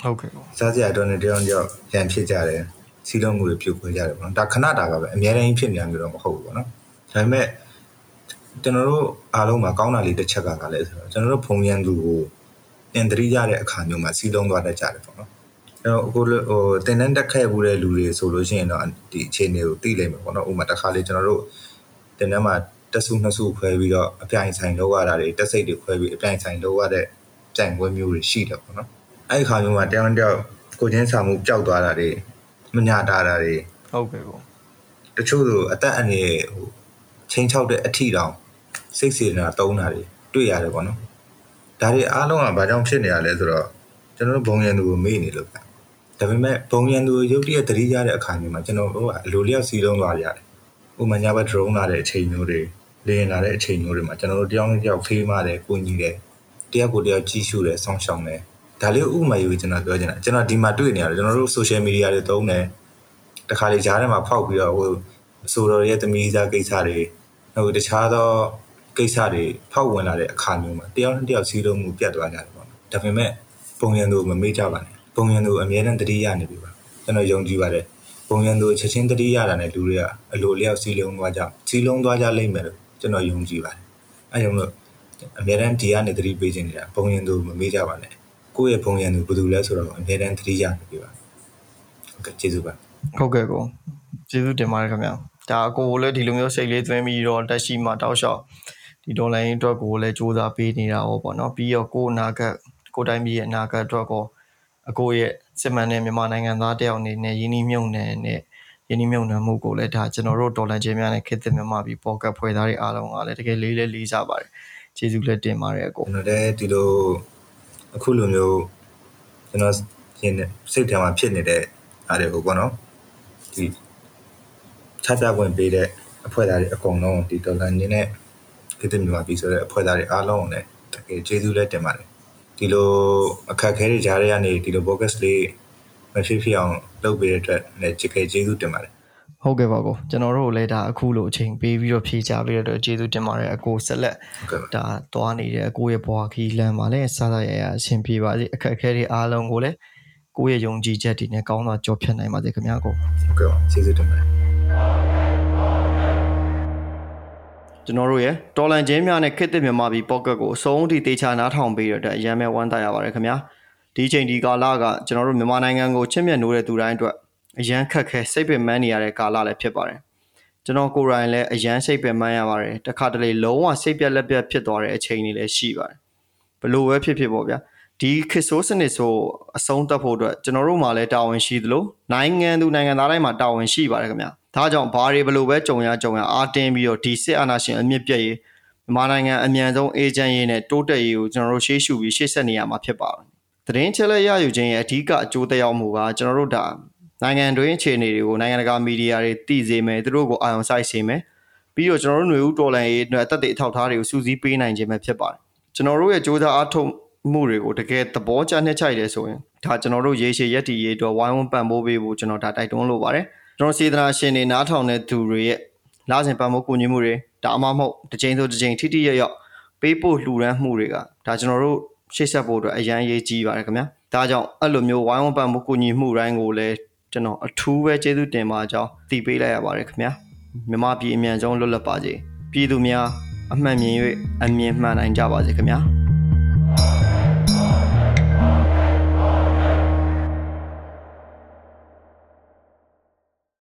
ဟုတ်ကဲ့ပေါ့စားစရာတော့နေတယောက်တယောက်ရန်ဖြစ်ကြတယ်စီလုံးမှုတွေပြုတ်ခွဲကြတယ်ပေါ့နော်ဒါခဏတာပါပဲအများတိုင်းဖြစ်နေရမျိုးတော့မဟုတ်ဘူးပေါ့နော်ဒါပေမဲ့ကျွန်တော်တို့အားလုံးမှာကောင်းတာလေးတစ်ချက်ကကလည်းဆိုတော့ကျွန်တော်တို့ဖုံရန်သူကိုပြန်တတိရတဲ့အခါမျိုးမှာစီလုံးသွားတတ်ကြတယ်ပေါ့နော်အဲ့တော့အခုဟိုတင်တန်းတက်ခဲ့ဘူးတဲ့လူတွေဆိုလို့ရှိရင်တော့ဒီအခြေအနေကိုသိလိမ့်မယ်ပေါ့နော်ဥပမာတစ်ခါလေးကျွန်တော်တို့တင်တန်းမှာတက်စုနှစ်စုခွဲပြီးတော့အပြိုင်ဆိုင်လောက်ရတာတွေတက်စိတ်တွေခွဲပြီးအပြိုင်ဆိုင်လောက်ရတဲ့ပြိုင်ပွဲမျိုးတွေရှိတယ်ပေါ့နော် အဲ့ဒီခါမျိုးမှာတယောက်တစ်ယောက်ကိုချင်းစာမှုပျောက်သွားတာတွေမညာတာတာတွေဟုတ်ကဲ့ပေါ့တချို့ဆိုအသက်အန္တရာယ်ဟိုချင်းချောက်တဲ့အထီတောင်စိတ်စေနာတုံးတာတွေတွေ့ရတယ်ပေါ့နော်ဒါတွေအားလုံးကဘာကြောင့်ဖြစ်နေရလဲဆိုတော့ကျွန်တော်တို့ဘုံရန်သူကိုမေ့နေလို့ပဲဒါပေမဲ့ဘုံရန်သူကိုရုပ်တရက်သတိရတဲ့အခါမျိုးမှာကျွန်တော်တို့ကအလိုလျောက်စီးလုံးသွားရတယ်ဥပမာညာဘက် drone လာတဲ့အချိန်မျိုးတွေလေရင်လာတဲ့အချိန်မျိုးတွေမှာကျွန်တော်တို့တယောက်နဲ့တယောက်ဖေးမတယ်ကိုညီတယ်တယောက်ကိုတယောက်ကြီးရှုတယ်ဆောင်းရှောင်းတယ် ဒါလေးဥပမာယူကျွန်တော်ပြောချင်တာကျွန်တော်ဒီမှာတွေ့နေရတယ်ကျွန်တော်တို့ social media တွေသုံးတယ်တခါလေကြားထဲမှာဖောက်ပြီးတော့ဟိုအဆိုတော်ရဲ့သမီးစားကိစ္စတွေဟိုတခြားသောကိစ္စတွေဖောက်ဝင်လာတဲ့အခါမျိုးမှာတယောက်နဲ့တယောက်စီးလုံးမှုပြတ်သွားကြတယ်ပေါ့နော်ဒါပေမဲ့ပုံရံသူမမေ့ကြပါနဲ့ပုံရံသူအမြဲတမ်းတတိယနေပြီပါကျွန်တော်ယုံကြည်ပါတယ်ပုံရံသူချက်ချင်းတတိယတာနဲ့လူတွေကအလိုလျောက်စီးလုံးသွားကြစီးလုံးသွားကြလိမ့်မယ်လို့ကျွန်တော်ယုံကြည်ပါတယ်အဲကြောင့်မို့အမြဲတမ်းဒီကနေတတိပေးခြင်းနေတာပုံရံသူမမေ့ကြပါနဲ့ ကိုယ့်ရဲ့ဘုံရန်သူဘယ်သူလဲဆိုတော့အများတန်းသတိရနေပြီပါဟုတ်ကဲ့ကျေးဇူးပါဟုတ်ကဲ့ကိုကျေးဇူးတင်ပါတယ်ခင်ဗျာဒါအကိုကိုလည်းဒီလိုမျိုးစိတ်လေးသွင်းပြီးတော့တက်ရှိမှတောက်လျှောက်ဒီဒေါ်လာရင်းအတွက်ကိုလည်းစူးစမ်းပေးနေတာဟောပေါ့နော်ပြီးတော့ကိုယ်အနာဂတ်ကိုယ်တိုင်းပြည်ရဲ့အနာဂတ်အတွက်ကိုအကိုရဲ့စစ်မှန်တဲ့မြန်မာနိုင်ငံသားတယောက်အနေနဲ့ယင်းနှိမြုံနယ်နဲ့ယင်းနှိမြုံနယ်မှုကိုလည်းဒါကျွန်တော်တို့ဒေါ်လာချင်းများနဲ့ခေတ်သစ်မြန်မာပြည်ပေါ်ကတ်ဖွဲ့သားတွေအားလုံးကလည်းတကယ်လေးလေးလေးစားပါတယ်ကျေးဇူးလည်းတင်ပါတယ်အကိုကျွန်တော်လည်းဒီလို အခုလိုမျိုးကျွန်တော်ရင်စိတ်ထဲမှာဖြစ်နေတဲ့အားတွေကိုပေါ့နော်ဒီချပြဝင်ပေးတဲ့အဖွဲ့သားတွေအကုန်လုံးဒီဒေါ်လာနေနဲ့ခေတ္တမြန်မာပြည်ဆိုတဲ့အဖွဲ့သားတွေအားလုံးကိုလည်းတကယ်ကျေးဇူးလည်းတင်ပါတယ်ဒီလိုအခက်အခဲတွေကြားထဲကနေဒီလို focus လေးမဖြစ်ဖြစ်အောင်လုပ်ပေးတဲ့အတွက်လည်းကျေးဇူးတင်ပါတယ် ဟုတ်ကဲ့ပါကိုကျွန်တော်တို့လည်းဒါအခုလိုအချိန်ပေးပြီးတော့ဖြေချပေးရတဲ့ကျေးဇူးတင်ပါတယ်အကိုဆက်လက်ဟုတ်ကဲ့ပါဒါသွားနေတဲ့အကိုရဲ့ဘဝခီးလမ်းမှာလည်းစသရရအဆင်ပြေပါစေအခက်အခဲတွေအားလုံးကိုလည်းကိုယ့်ရဲ့ယုံကြည်ချက်တွေနဲ့ကောင်းစွာကြော်ဖြတ်နိုင်ပါစေခင်ဗျာကိုဟုတ်ကဲ့ပါကျေးဇူးတင်ပါတယ်ကျွန်တော်တို့ရဲ့တော်လန်ချင်းများနဲ့ခစ်တစ်မြန်မာပြည်ပေါ့ကတ်ကိုအဆုံးထိတေချာနားထောင်ပေးရတဲ့အရန်မဲ့ဝမ်းသာရပါတယ်ခင်ဗျာဒီချိန်ဒီကာလကကျွန်တော်တို့မြန်မာနိုင်ငံကိုချစ်မြတ်နိုးတဲ့သူတိုင်းအတွက် အရန်ခက်ခဲစိတ်ပင်ပန်းနေရတဲ့ကာလလည်းဖြစ်ပါတယ်ကျွန်တော်ကိုယ်တိုင်လည်းအရန်စိတ်ပင်ပန်းရပါတယ်တခါတလေလုံးဝစိတ်ပြက်လက်ပြက်ဖြစ်သွားတဲ့အချိန်တွေလည်းရှိပါတယ်ဘလို့ပဲဖြစ်ဖြစ်ပေါ့ဗျာဒီခစ်ဆိုးစနစ်ဆိုအဆုံးသတ်ဖို့အတွက်ကျွန်တော်တို့မှာလည်းတာဝန်ရှိသလိုနိုင်ငံသူနိုင်ငံသားတိုင်းမှာတာဝန်ရှိပါတယ်ခင်ဗျာဒါကြောင့်ဘာတွေဘလို့ပဲကြုံရကြုံရအားတင်းပြီးတော့ဒီစစ်အာဏာရှင်အမြင့်ပြည့်ရေးမြန်မာနိုင်ငံအမြန်ဆုံးအေဂျင့်ရေးနဲ့တိုးတက်ရေးကိုကျွန်တော်တို့ရှေ့ရှုပြီးရှေ့ဆက်နေရမှာဖြစ်ပါတယ်သတင်းချက်လက်ရယူခြင်းရဲ့အဓိကအကျိုးသက်ရောက်မှုကကျွန်တော်တို့ဒါ နိုင်ငံတွင်းအခြေအနေတွေကိုနိုင်ငံတကာမီဒီယာတွေသိစေမယ်သူတို့ကိုအာရုံစိုက်စေမယ်ပြီးတော့ကျွန်တော်တို့ຫນွေဦးတော်လှန်ရေးအတွက်အသက်တွေအထောက်အထားတွေကိုစူးစီးပေးနိုင်ခြင်းပဲဖြစ်ပါတယ်ကျွန်တော်တို့ရဲ့စ조사အားထုတ်မှုတွေကိုတကယ်သဘောကျနှစ်ချိုက်တယ်ဆိုရင်ဒါကျွန်တော်တို့ရေရှည်ရက်တည်ရေးအတွက်ဝိုင်းဝန်းပံ့ပိုးပေးဖို့ကျွန်တော်ဒါတိုက်တွန်းလိုပါတယ်ကျွန်တော်စေတနာရှင်တွေနားထောင်တဲ့သူတွေရဲ့လာစဉ်ပံ့ပိုးကူညီမှုတွေဒါအမှမဟုတ်တစ်ချိန်ဆိုတစ်ချိန်ထိထိရရောက်ပေးဖို့လှူဒန်းမှုတွေကဒါကျွန်တော်တို့ရှေ့ဆက်ဖို့အတွက်အရန်ရေးကြီးပါတယ်ခင်ဗျာဒါကြောင့်အဲ့လိုမျိုးဝိုင်းဝန်းပံ့ပိုးကူညီမှုတိုင်းကိုလည်း ကျွန်တော်အထူးပဲကျေးဇူးတင်ပါကြောင်းသိပေးလိုက်ရပါတယ်ခင်ဗျာမြမပြည်အမြန်ဆုံးလွတ်လပ်ပါစေပြည်သူများအမှန်မြင်၍အမြင်မှန်နိုင်ကြပါစေခင်ဗျာ